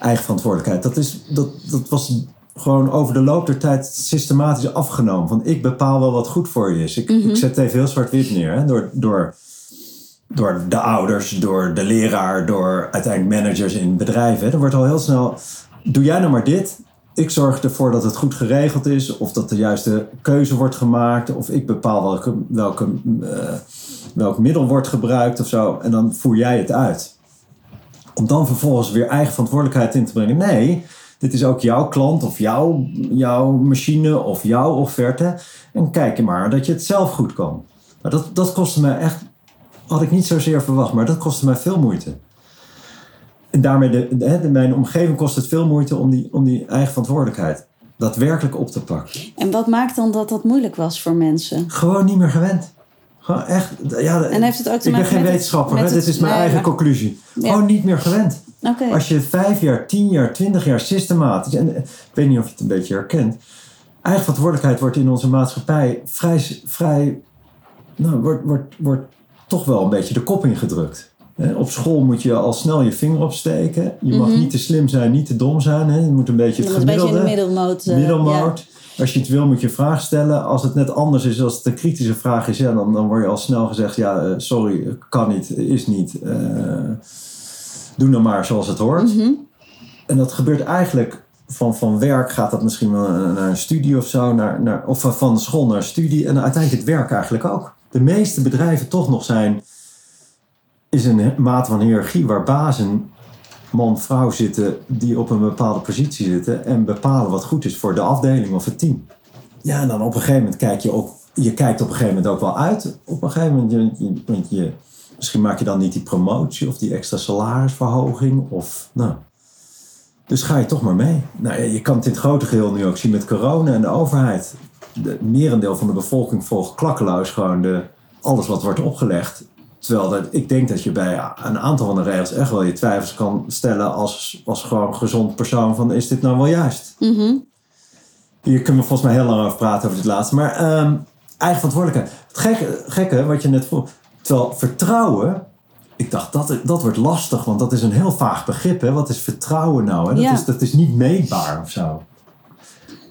Eigen verantwoordelijkheid. Dat, is, dat, dat was gewoon over de loop der tijd systematisch afgenomen. Van ik bepaal wel wat goed voor je is. Ik, ik zet het even heel zwart-wit neer. Hè? Door, door, door de ouders, door de leraar, door uiteindelijk managers in bedrijven. Hè? Er wordt al heel snel, doe jij nou maar dit. Ik zorg ervoor dat het goed geregeld is. Of dat de juiste keuze wordt gemaakt. Of ik bepaal welke, welke, eh, welk middel wordt gebruikt of zo. En dan voer jij het uit. Om dan vervolgens weer eigen verantwoordelijkheid in te brengen. Nee, dit is ook jouw klant of jouw, jouw machine of jouw offerte. En kijk je maar dat je het zelf goed kan. Maar dat, dat kostte mij echt, had ik niet zozeer verwacht, maar dat kostte mij veel moeite. En daarmee, de, de- mijn omgeving kost het veel moeite om die, om die eigen verantwoordelijkheid daadwerkelijk op te pakken. En wat maakt dan dat dat moeilijk was voor mensen? Gewoon niet meer gewend. Gewoon echt. Ja, En heeft het ook te ik ben maken geen met het- wetenschapper, met hè? het- dit is mijn nee, eigen conclusie. Ja. Gewoon niet meer gewend. Als je vijf jaar, tien jaar, twintig jaar systematisch, en eh, ik weet niet of je het een beetje herkent, eigen verantwoordelijkheid wordt in onze maatschappij vrij, vrij nou, wordt, wordt, wordt toch wel een beetje de kop ingedrukt. Op school moet je al snel je vinger opsteken. Je mag Mhm. niet te slim zijn, niet te dom zijn. Hè. Je moet een beetje Je het moet een beetje in de gemiddelde, middelmoot. eh, middelmoot. Als je iets wil, moet je een vraag stellen. Als het net anders is, als het een kritische vraag is, ja, dan, dan word je al snel gezegd: ja, eh, sorry, kan niet, is niet. eh, doe nou maar zoals het hoort. Mhm. En dat gebeurt eigenlijk van, van werk gaat dat misschien wel naar een studie of zo, naar, naar, of van- van school naar studie en uiteindelijk het werk eigenlijk ook. De meeste bedrijven toch nog zijn, is een mate van hiërarchie waar bazen, man, vrouw zitten die op een bepaalde positie zitten en bepalen wat goed is voor de afdeling of het team. Ja, en dan op een gegeven moment kijk je ook, je kijkt op een gegeven moment ook wel uit. Op een gegeven moment, je, je, misschien maak je dan niet die promotie of die extra salarisverhoging of, nou, dus ga je toch maar mee. Nou, je kan het in het grote geheel nu ook zien met corona en de overheid. De merendeel van de bevolking volgt klakkeloos gewoon de, alles wat wordt opgelegd. Terwijl dat, ik denk dat je bij een aantal van de regels echt wel je twijfels kan stellen als, als gewoon gezond persoon van is dit nou wel juist? Mhm. Hier kunnen we volgens mij heel lang over praten over dit laatste. Maar ehm, eigen verantwoordelijkheid. Het gekke, gekke wat je net vroeg. Terwijl vertrouwen, ik dacht dat, dat wordt lastig, want dat is een heel vaag begrip. Hè? Wat is vertrouwen nou? Hè? Dat, Ja. is, dat is niet meetbaar of zo.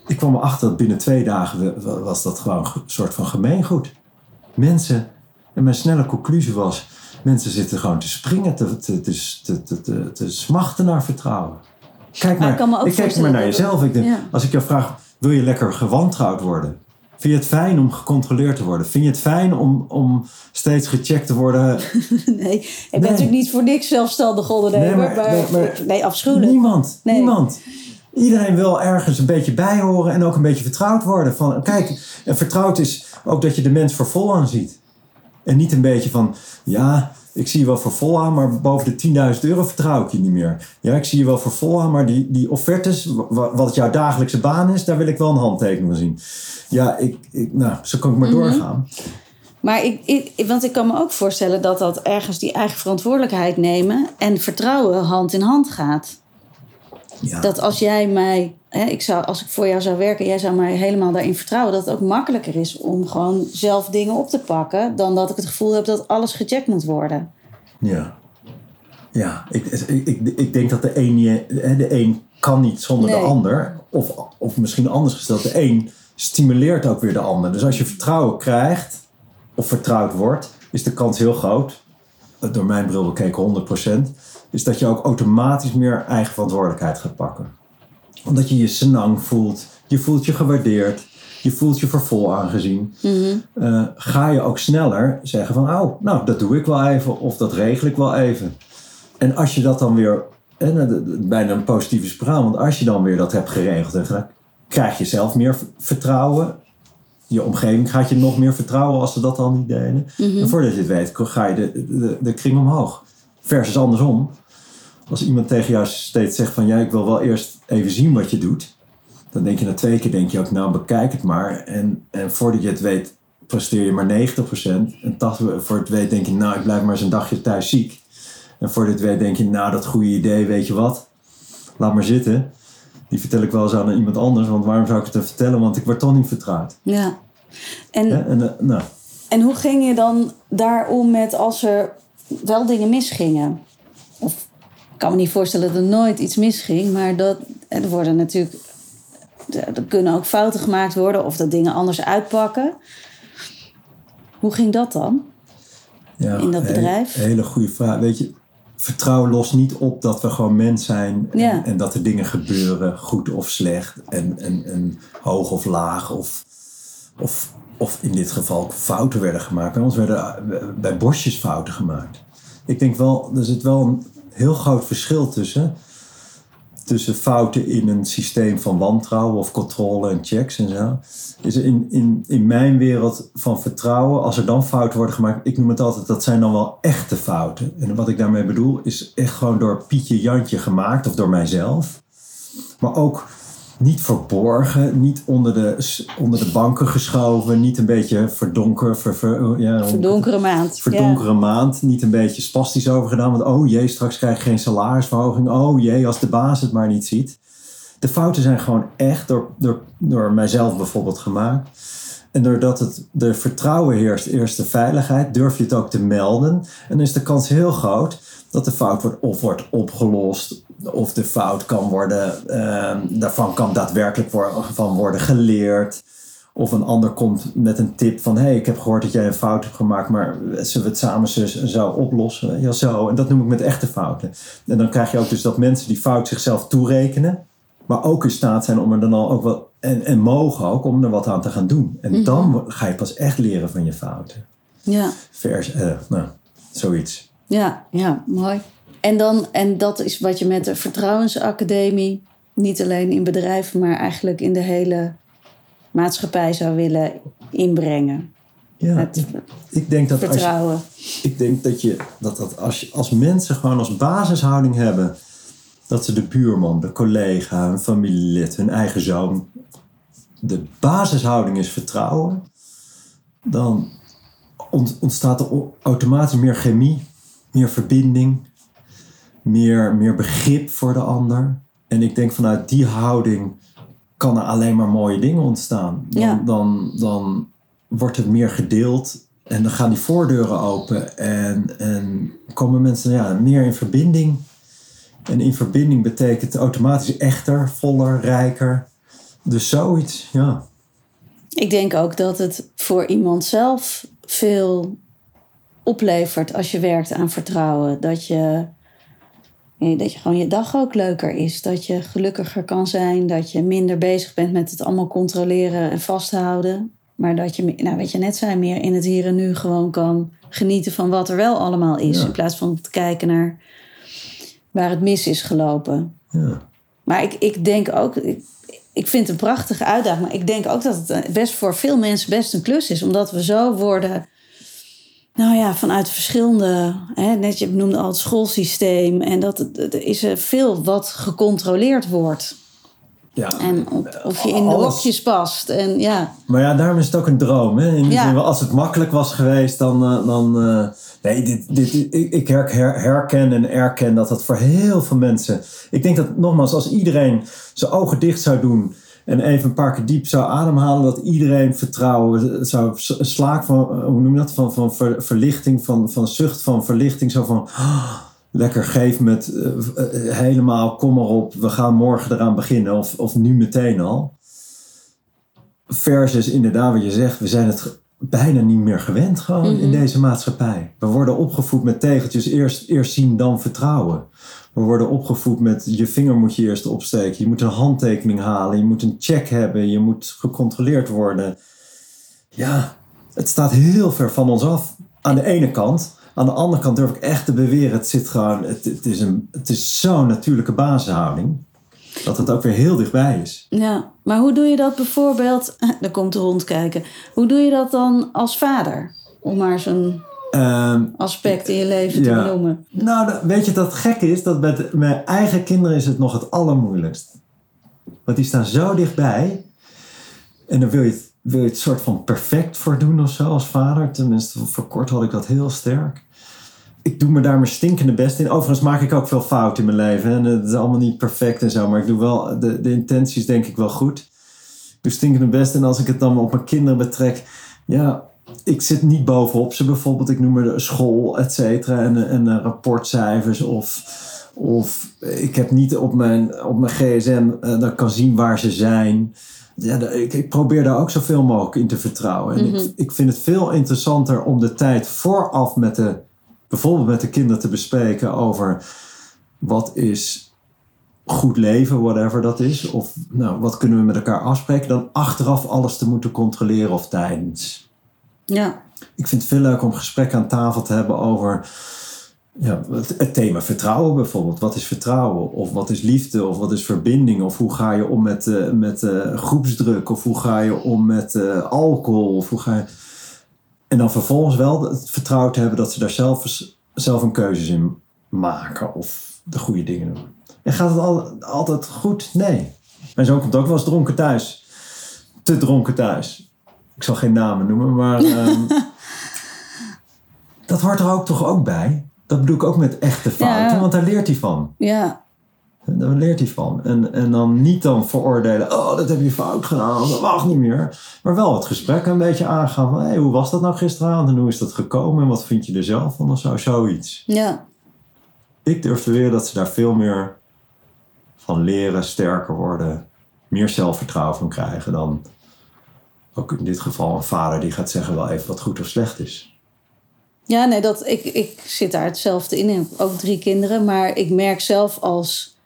Ik kwam erachter dat binnen twee dagen was dat gewoon een soort van gemeengoed. Mensen, en mijn snelle conclusie was, mensen zitten gewoon te springen, te, te, te, te, te, te, te smachten naar vertrouwen. Kijk Maar maar, ik kijk maar naar jezelf. Ik denk, Ja. Als ik jou vraag, wil je lekker gewantrouwd worden? Vind je het fijn om gecontroleerd te worden? Vind je het fijn om, om steeds gecheckt te worden? Nee, ik ben natuurlijk niet voor niks zelfstandig ondernemer. Nee, maar- maar, nee, maar- ik- nee, afschuwelijk. Niemand. Nee. Niemand. Iedereen wil ergens een beetje bijhoren en ook een beetje vertrouwd worden. Van, kijk, en vertrouwd is ook dat je de mens voor vol aan ziet. En niet een beetje van, ja, ik zie je wel voor vol aan, maar boven de 10.000 euro vertrouw ik je niet meer. Ja, ik zie je wel voor vol aan, maar die, die offertes, wa- wat jouw dagelijkse baan is, daar wil ik wel een handtekening van zien. Ja, ik, ik, nou, zo kan ik maar doorgaan. Maar ik, ik, want ik kan me ook voorstellen dat dat ergens die eigen verantwoordelijkheid nemen en vertrouwen hand in hand gaat. Ja. Dat als jij mij, hè, ik zou, als ik voor jou zou werken, jij zou mij helemaal daarin vertrouwen, dat het ook makkelijker is om gewoon zelf dingen op te pakken, dan dat ik het gevoel heb dat alles gecheckt moet worden. Ja. Ja, ik, ik, ik, ik denk dat de een, de een kan niet zonder Nee. de ander. Of, of misschien anders gesteld, de een stimuleert ook weer de ander. Dus als je vertrouwen krijgt, of vertrouwd wordt, is de kans heel groot, door mijn bril bekeken 100%, is dat je ook automatisch meer eigen verantwoordelijkheid gaat pakken. Omdat je je senang voelt, je voelt je gewaardeerd, je voelt je voor vol aangezien. Eh, ga je ook sneller zeggen van, oh, nou, dat doe ik wel even, of dat regel ik wel even. En als je dat dan weer, en, de- de- bijna een positieve spiraal, want als je dan weer dat hebt geregeld en gedaan, krijg je zelf meer vertrouwen. Je omgeving gaat je nog meer vertrouwen als ze dat al niet deden. En voordat je het weet, ga je de, de, de kring omhoog. Versus andersom. Als iemand tegen jou steeds zegt van ja, ik wil wel eerst even zien wat je doet. Dan denk je na twee keer, denk je ook, nou bekijk het maar. En, en voordat je het weet, presteer je maar 90%. En 80, voor het weet denk je, nou ik blijf maar eens een dagje thuis ziek. En voor dit weet denk je, nou dat goede idee, weet je wat? Laat maar zitten. Die vertel ik wel eens aan iemand anders, want waarom zou ik het vertellen? Want ik word toch niet vertrouwd. Ja. En, Hè? En, eh, nou, en hoe ging je dan daarom met als er wel dingen misgingen? Of ik kan me niet voorstellen dat er nooit iets misging, maar dat, er worden natuurlijk. Er kunnen ook fouten gemaakt worden of dat dingen anders uitpakken. Hoe ging dat dan? ja, In dat bedrijf? hele goede vraag. Weet je, vertrouwen lost niet op dat we gewoon mens zijn. En, Ja. en dat er dingen gebeuren, goed of slecht. En, en, en hoog of laag. Of, of, of in dit geval fouten werden gemaakt. Bij ons werden eh, bij bosjes fouten gemaakt. Ik denk wel, er zit wel een heel groot verschil tussen. Tussen fouten in een systeem van wantrouwen of controle en checks en zo. Is in, in, in mijn wereld van vertrouwen, als er dan fouten worden gemaakt, ik noem het altijd, dat zijn dan wel echte fouten. En wat ik daarmee bedoel, is echt gewoon door Pietje Jantje gemaakt of door mijzelf. Maar ook niet verborgen, niet onder de, onder de banken geschoven, niet een beetje verdonker, ver, ver- ja, Verdonkere maand. verdonkere maand, niet een beetje spastisch over gedaan. Want oh jee, straks krijg ik geen salarisverhoging. Oh jee, als de baas het maar niet ziet. De fouten zijn gewoon echt door, door, door mijzelf bijvoorbeeld gemaakt. En doordat het de vertrouwen heerst, eerst de veiligheid, durf je het ook te melden. En dan is de kans heel groot dat de fout wordt of wordt opgelost, of de fout kan worden, eh, daarvan kan daadwerkelijk worden, van worden geleerd. Of een ander komt met een tip van: hé, hey, ik heb gehoord dat jij een fout hebt gemaakt, maar zullen we het samen zo oplossen? Ja, zo. En dat noem ik met echte fouten. En dan krijg je ook dus dat mensen die fout zichzelf toerekenen, maar ook in staat zijn om er dan al ook wat, en, en mogen ook, om er wat aan te gaan doen. En dan ga je pas echt leren van je fouten. Ja, Vers, eh, nou, zoiets. ja, ja, mooi. En, dan, en dat is wat je met de Vertrouwensacademie, niet alleen in bedrijven, maar eigenlijk in de hele maatschappij zou willen inbrengen. Ja, Het ik, denk dat als je, vertrouwen. ik denk dat je dat, dat als, je, als mensen gewoon als basishouding hebben dat ze de buurman, de collega, hun familielid, hun eigen zoon, de basishouding is vertrouwen, dan ont- ontstaat er automatisch meer chemie, meer verbinding, meer, meer begrip voor de ander. En ik denk vanuit die houding kan er alleen maar mooie dingen ontstaan. Dan, Ja. dan, dan wordt het meer gedeeld en dan gaan die voordeuren open en, en komen mensen ja, meer in verbinding. En in verbinding betekent automatisch echter, voller, rijker. Dus zoiets, ja. Ik denk ook dat het voor iemand zelf veel oplevert als je werkt aan vertrouwen. Dat je, dat je gewoon je dag ook leuker is. Dat je gelukkiger kan zijn. Dat je minder bezig bent met het allemaal controleren en vasthouden. Maar dat je, nou weet je net zei, meer in het hier en nu gewoon kan genieten van wat er wel allemaal is. Ja. In plaats van te kijken naar waar het mis is gelopen. ja. Maar ik, ik denk ook, ik, ik vind het een prachtige uitdaging. Maar ik denk ook dat het eh, best voor veel mensen best een klus is. Omdat we zo worden, nou ja, vanuit verschillende, hè, net je noemde al het schoolsysteem. En dat er is er veel wat gecontroleerd wordt. ja. En of, je in de hokjes past. En ja, Maar ja, daarom is het ook een droom. Hè? In de Ja. zin van, als het makkelijk was geweest, dan. eh, dan eh, nee, dit, dit, ik, ik her- her- herken en erken dat dat voor heel veel mensen. Ik denk dat nogmaals, als iedereen zijn ogen dicht zou doen. En even een paar keer diep zou ademhalen, dat iedereen vertrouwen zou slaak van. hoe noem je dat? Van, van ver- verlichting, van, van zucht van verlichting. Zo van. ah, lekker geef met eh, eh, helemaal, kom maar op, we gaan morgen eraan beginnen. Of, of nu meteen al versus inderdaad wat je zegt, we zijn het bijna niet meer gewend gewoon in deze maatschappij. We worden opgevoed met tegeltjes, eerst, eerst zien dan vertrouwen. We worden opgevoed met je vinger moet je eerst opsteken, je moet een handtekening halen, je moet een check hebben, je moet gecontroleerd worden. Ja, het staat heel ver van ons af. Aan de ene kant. Aan de andere kant durf ik echt te beweren, het zit gewoon, het, het is, een, het is zo'n natuurlijke basishouding. Dat het ook weer heel dichtbij is. ja. Maar hoe doe je dat bijvoorbeeld? Daar komt de hond kijken. Hoe doe je dat dan als vader? Om maar zo'n Ehm, aspect in je leven te benoemen. Nou, weet je dat gekke is? Dat met mijn eigen kinderen is het nog het allermoeilijkst. Want die staan zo dichtbij. En dan wil je het, wil je het soort van perfect voor doen of zo als vader. Tenminste, voor kort had ik dat heel sterk. Ik doe me daar mijn stinkende best in. Overigens maak ik ook veel fout in mijn leven. En het is allemaal niet perfect en zo. Maar ik doe wel, de, de intenties denk ik wel goed. Ik doe stinkende best. En als ik het dan op mijn kinderen betrek. Ja, ik zit niet bovenop ze bijvoorbeeld. Ik noem er de school, et cetera. En, en eh, rapportcijfers. Of, of ik heb niet op mijn, op mijn gsm eh, dat ik kan zien waar ze zijn. Ja, ik, ik probeer daar ook zoveel mogelijk in te vertrouwen. En ik, ik vind het veel interessanter om de tijd vooraf met de, bijvoorbeeld met de kinderen te bespreken over wat is goed leven, whatever dat is. Of nou, wat kunnen we met elkaar afspreken, dan achteraf alles te moeten controleren of tijdens. Ja, Ik vind het veel leuker om gesprekken aan tafel te hebben over ja, het, het thema vertrouwen bijvoorbeeld. Wat is vertrouwen? Of wat is liefde? Of wat is verbinding? Of hoe ga je om met, eh, met eh, groepsdruk? Of hoe ga je om met eh, alcohol? Of hoe ga je... En dan vervolgens wel het vertrouwen te hebben dat ze daar zelf, zelf een keuzes in maken. Of de goede dingen doen. En gaat het al, altijd goed? Nee. Mijn zoon komt ook wel eens dronken thuis. Te dronken thuis. Ik zal geen namen noemen, maar... ehm, dat hoort er ook toch ook bij? Dat bedoel ik ook met echte fouten, Ja. want daar leert hij van. Ja, Daar leert hij van. En, en dan niet dan veroordelen, oh, dat heb je fout gedaan, dat mag niet meer. Maar wel het gesprek een beetje aangaan van, hey, hoe was dat nou gisteravond en hoe is dat gekomen en wat vind je er zelf van of zo, zoiets. ja, Ik durf te leren dat ze daar veel meer van leren, sterker worden, meer zelfvertrouwen van krijgen dan ook in dit geval een vader die gaat zeggen wel even wat goed of slecht is. Ja, nee, dat, ik, ik zit daar hetzelfde in. Ik heb ook drie kinderen. Maar ik merk zelf als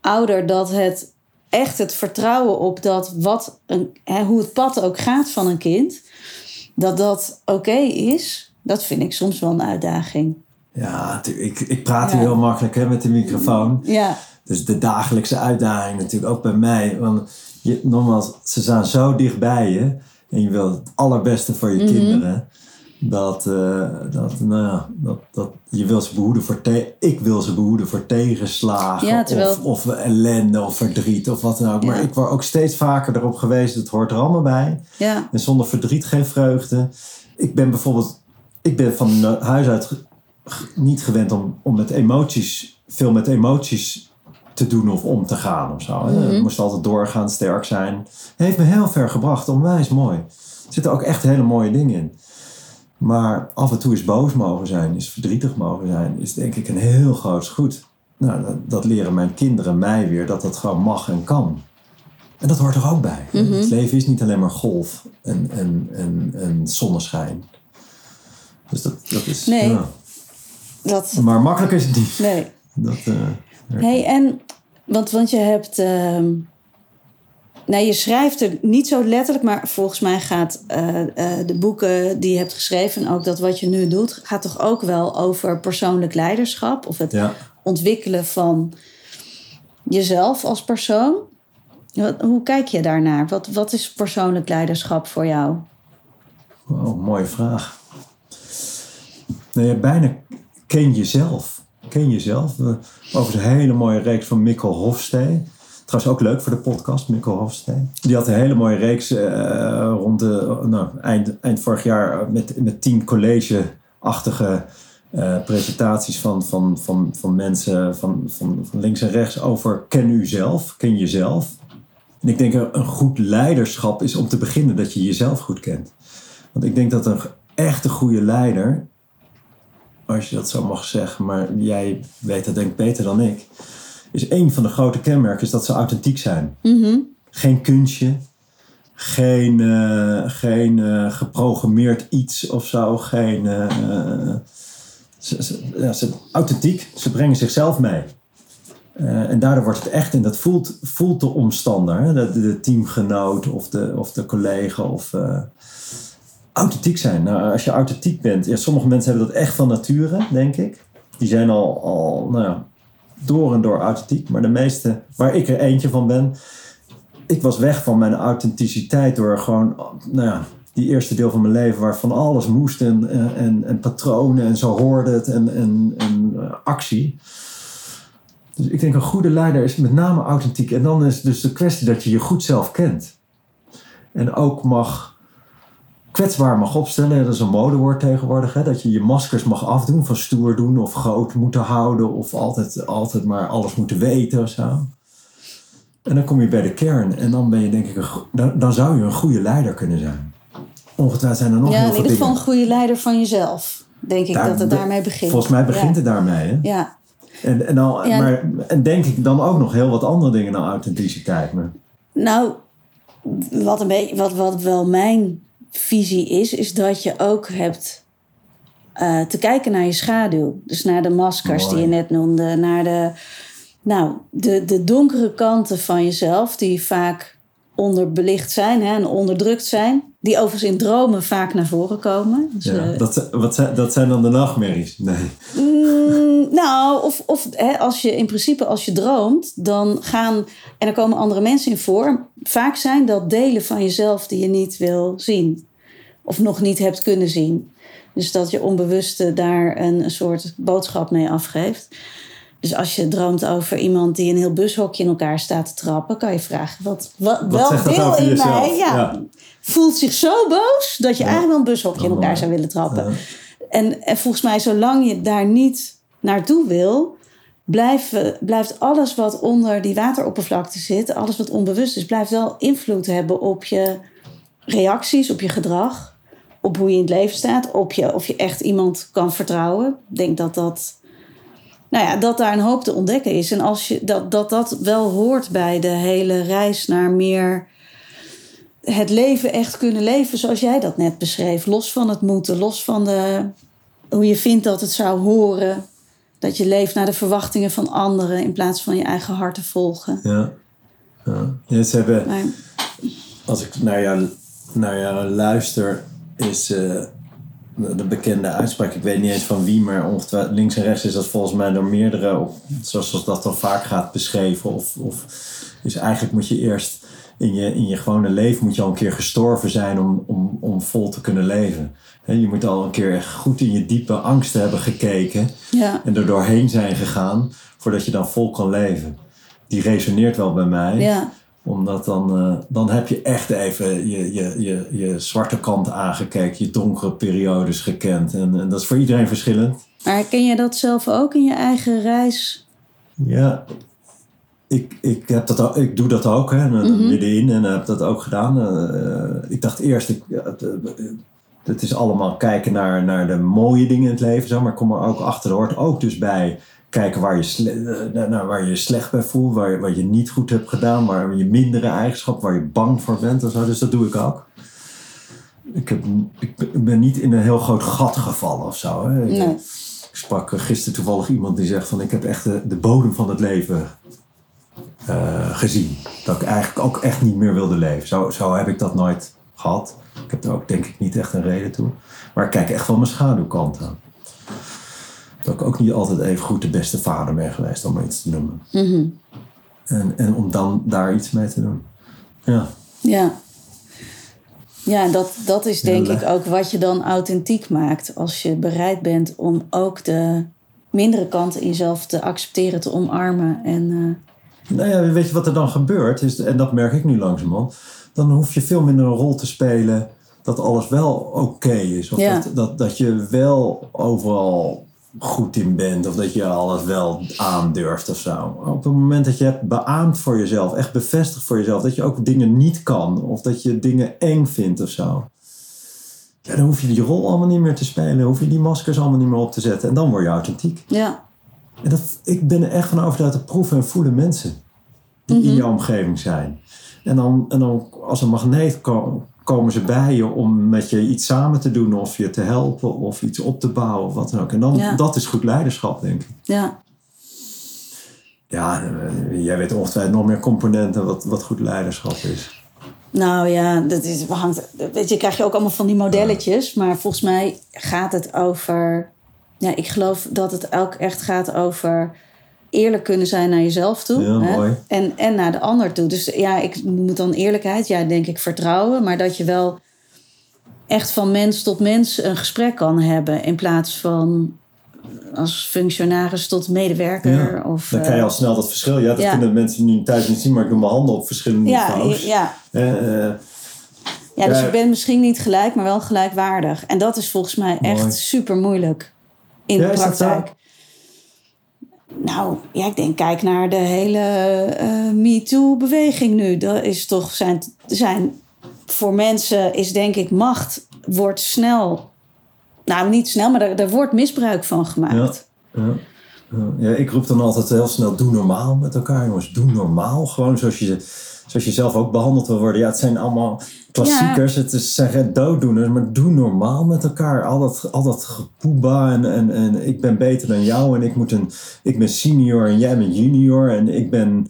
ouder dat het echt het vertrouwen op dat wat een, hè, hoe het pad ook gaat van een kind, dat dat oké is, dat vind ik soms wel een uitdaging. Ja, ik, ik praat Ja. hier heel makkelijk hè, met de microfoon. Ja, Dus de dagelijkse uitdaging natuurlijk ook bij mij. Want je, nogmaals, ze staan zo dicht bij je. En je wil het allerbeste voor je Mhm. kinderen. Dat, eh, dat, nou, ja, dat, dat je wil ze behoeden voor te ik wil ze behoeden voor tegenslagen Ja, terwijl- of, of ellende of verdriet of wat dan ook. Maar ik word ook steeds vaker erop gewezen, het hoort er allemaal bij. ja, En zonder verdriet geen vreugde. Ik ben bijvoorbeeld, ik ben van huis uit niet gewend om, om met emoties, veel met emoties te doen of om te gaan of zo. Mhm. Ik moest altijd doorgaan, sterk zijn. Heeft me heel ver gebracht, onwijs mooi. Er zitten ook echt hele mooie dingen in. Maar af en toe is boos mogen zijn, is verdrietig mogen zijn, is denk ik een heel groot goed. Nou, dat, dat leren mijn kinderen mij weer, dat dat gewoon mag en kan. En dat hoort er ook bij. Mhm. Het leven is niet alleen maar golf en, en, en, en zonneschijn. Dus dat, dat is... Nee. Ja. dat, Maar makkelijk is het niet. nee. Dat, eh, Hey, en, want, want je hebt. ehm nou, je schrijft er niet zo letterlijk, maar volgens mij gaat eh, eh, de boeken die je hebt geschreven en ook dat wat je nu doet, gaat toch ook wel over persoonlijk leiderschap of het ja. ontwikkelen van jezelf als persoon. Wat, hoe kijk je daarnaar? Wat, wat is persoonlijk leiderschap voor jou? Oh, mooie vraag. Nou ja, bijna ken jezelf. Ken jezelf. Over een hele mooie reeks van Mikkel Hofstee. Trouwens ook leuk voor de podcast, Mikkel Hofstee. Die had een hele mooie reeks uh, rond de, nou, eind, eind vorig jaar met, met tien college-achtige uh, presentaties van, van, van, van mensen van, van, van links en rechts over ken u zelf, ken jezelf. En ik denk een goed leiderschap is om te beginnen dat je jezelf goed kent. Want ik denk dat een echte goede leider, als je dat zo mag zeggen, maar jij weet dat denk ik beter dan ik, is een van de grote kenmerken is dat ze authentiek zijn. Mm-hmm. Geen kunstje, geen, uh, geen uh, geprogrammeerd iets of zo, geen. Uh, ze, ze, ja, ze, authentiek, ze brengen zichzelf mee. En daardoor wordt het echt, en dat voelt, voelt de omstander, hè? De, de, teamgenoot of de, of de collega of authentiek zijn. Nou, als je authentiek bent, ja, sommige mensen hebben dat echt van nature, denk ik. Die zijn al, al nou ja, door en door authentiek, maar de meeste, waar ik er eentje van ben, ik was weg van mijn authenticiteit door gewoon, nou ja, die eerste deel van mijn leven waar van alles moest en, en, en patronen en zo hoorde het en, en, en uh, actie. Dus ik denk een goede leider is met name authentiek. En dan is dus de kwestie dat je je goed zelf kent. En ook mag kwetsbaar mag opstellen. Dat is een modewoord tegenwoordig. Hè? Dat je je maskers mag afdoen van stoer doen of groot moeten houden. Of altijd, altijd maar alles moeten weten of zo. En dan kom je bij de kern. En dan ben je denk ik, een, dan, dan zou je een goede leider kunnen zijn. Ongetwijfeld zijn er nog ja, heel in veel ieder geval een goede leider van jezelf. Denk ik Daar- dat het daarmee begint. Volgens mij begint ja. het daarmee. Hè? Ja, En, en, Ja. maar, en denk ik dan ook nog heel wat andere dingen dan authenticiteit. Maar, nou, wat, een beetje, wat, wat wel mijn visie is, is dat je ook hebt eh, te kijken naar je schaduw. Dus naar de maskers Mooi. die je net noemde, naar de, nou, de, de donkere kanten van jezelf, die vaak onderbelicht zijn hè, en onderdrukt zijn. Die overigens in dromen vaak naar voren komen. Dus, ja, eh, dat, wat zijn, dat zijn dan de nachtmerries. Nee. Mm, nou, of, of hè, als je in principe als je droomt, dan gaan en er komen andere mensen in voor. Vaak zijn dat delen van jezelf die je niet wil zien of nog niet hebt kunnen zien. Dus dat je onbewuste daar een, een soort boodschap mee afgeeft. Dus als je droomt over iemand die een heel bushokje in elkaar staat te trappen, kan je vragen: wat, wat, welk deel in jezelf? mij ja, Ja. Voelt zich zo boos dat je Ja. eigenlijk wel een bushokje in elkaar zou willen trappen? Ja. En, en volgens mij, zolang je daar niet naartoe wil, blijven, blijft alles wat onder die wateroppervlakte zit, alles wat onbewust is, blijft wel invloed hebben op je reacties, op je gedrag, op hoe je in het leven staat, op je, of je echt iemand kan vertrouwen. Ik denk dat dat, nou ja, dat daar een hoop te ontdekken is. En als je, dat, dat dat wel hoort bij de hele reis naar meer het leven echt kunnen leven zoals jij dat net beschreef. Los van het moeten, los van de, hoe je vindt dat het zou horen. Dat je leeft naar de verwachtingen van anderen in plaats van je eigen hart te volgen. Ja. ja. ja ze hebben, Maar als ik naar jou, naar jou luister, is eh, de de bekende uitspraak, ik weet niet eens van wie, maar ongetwijfeld links en rechts is dat volgens mij door meerdere, of zoals dat dan vaak gaat beschreven. Of, of dus eigenlijk moet je eerst in je, in je gewone leven moet je al een keer gestorven zijn om, om, om vol te kunnen leven. Je moet al een keer goed in je diepe angsten hebben gekeken ja, en er doorheen zijn gegaan voordat je dan vol kan leven. Die resoneert wel bij mij ja, omdat dan, eh, dan heb je echt even je, je, je, je zwarte kant aangekeken, je donkere periodes gekend. En, en dat is voor iedereen verschillend. maar herken je dat zelf ook in je eigen reis? Ja, ik, ik, heb dat ik doe dat ook, hè, middenin en heb dat ook gedaan. Eh, ik dacht eerst, ik, het, eh, het is allemaal kijken naar, naar de mooie dingen in het leven, zo, maar kom er ook achter, er hoort ook dus bij kijken waar je, nou, waar je slecht bij voelt, waar je, wat je niet goed hebt gedaan, waar je mindere eigenschappen, waar je bang voor bent en zo. Dus dat doe ik ook. Ik, heb, ik ben- niet in een heel groot gat gevallen of zo. Hè. Ik- Nee. sprak gisteren toevallig iemand die zegt van ik heb echt de, de bodem van het leven eh, gezien. Dat ik eigenlijk ook echt niet meer wilde leven. Zo, zo heb ik dat nooit gehad. Ik heb er ook denk ik niet echt een reden toe. Maar ik kijk echt wel mijn schaduwkant aan. Dat ik ook niet altijd even goed de beste vader ben geweest om maar iets te noemen. Mhm. En, en om dan daar iets mee te doen. Ja, Ja. Ja, dat, dat is denk Ja, ik ook wat je dan authentiek maakt. Als je bereid bent om ook de mindere kanten in jezelf te accepteren, te omarmen. En eh, Nou ja, weet je wat er dan gebeurt? Is, en dat merk ik nu langzamerhand. Dan hoef je veel minder een rol te spelen dat alles wel oké is. Of Ja. dat, dat, dat je wel overal goed in bent. Of dat je alles wel aandurft of zo. Op het moment dat je hebt beaamd voor jezelf, echt bevestigd voor jezelf, dat je ook dingen niet kan. Of dat je dingen eng vindt of zo. Ja, dan hoef je die rol allemaal niet meer te spelen. Dan hoef je die maskers allemaal niet meer op te zetten. En dan word je authentiek. ja, En dat, ik ben er echt van overtuigd dat proeven en voelen mensen die in jouw omgeving zijn. En dan, en dan als een magneet ko- komen ze bij je om met je iets samen te doen of je te helpen of iets op te bouwen of wat dan ook. En dan, Ja. dat is goed leiderschap, denk ik. ja, Ja, eh, jij weet ongetwijfeld nog meer componenten wat, wat goed leiderschap is. Nou ja, dat is, hangt, weet je, krijg je ook allemaal van die modelletjes. Maar volgens mij gaat het over. Ja, ik geloof dat het ook echt gaat over eerlijk kunnen zijn naar jezelf toe. Ja, hè? mooi. En, en naar de ander toe. Dus ja, ik moet dan eerlijkheid, ja, denk ik vertrouwen. Maar dat je wel echt van mens tot mens een gesprek kan hebben. In plaats van als functionaris tot medewerker. Ja, Of, Dan krijg je eh, al snel dat verschil. Ja, dat ja. kunnen mensen nu thuis niet zien, maar ik doe mijn handen op verschillende ja, niveaus. ja, Eh, eh, Ja, dus Ja. je bent misschien niet gelijk, maar wel gelijkwaardig. En dat is volgens mij echt super moeilijk in Ja, de praktijk. Nou, ja, ik denk, kijk naar de hele eh MeToo-beweging nu. Dat is toch zijn, zijn. Voor mensen is denk ik macht wordt snel. Nou, niet snel, maar daar, daar wordt misbruik van gemaakt. Ja. Ja. Ja, ik roep dan altijd heel snel, doe normaal met elkaar jongens. Doe normaal, gewoon zoals je, zoals je zelf ook behandeld wil worden. Ja, het zijn allemaal klassiekers, het is, zijn geen dooddoeners, maar doe normaal met elkaar. Al dat, al dat gepoeba en, en, en ik ben beter dan jou en ik, moet een, ik ben senior en jij bent junior en ik ben...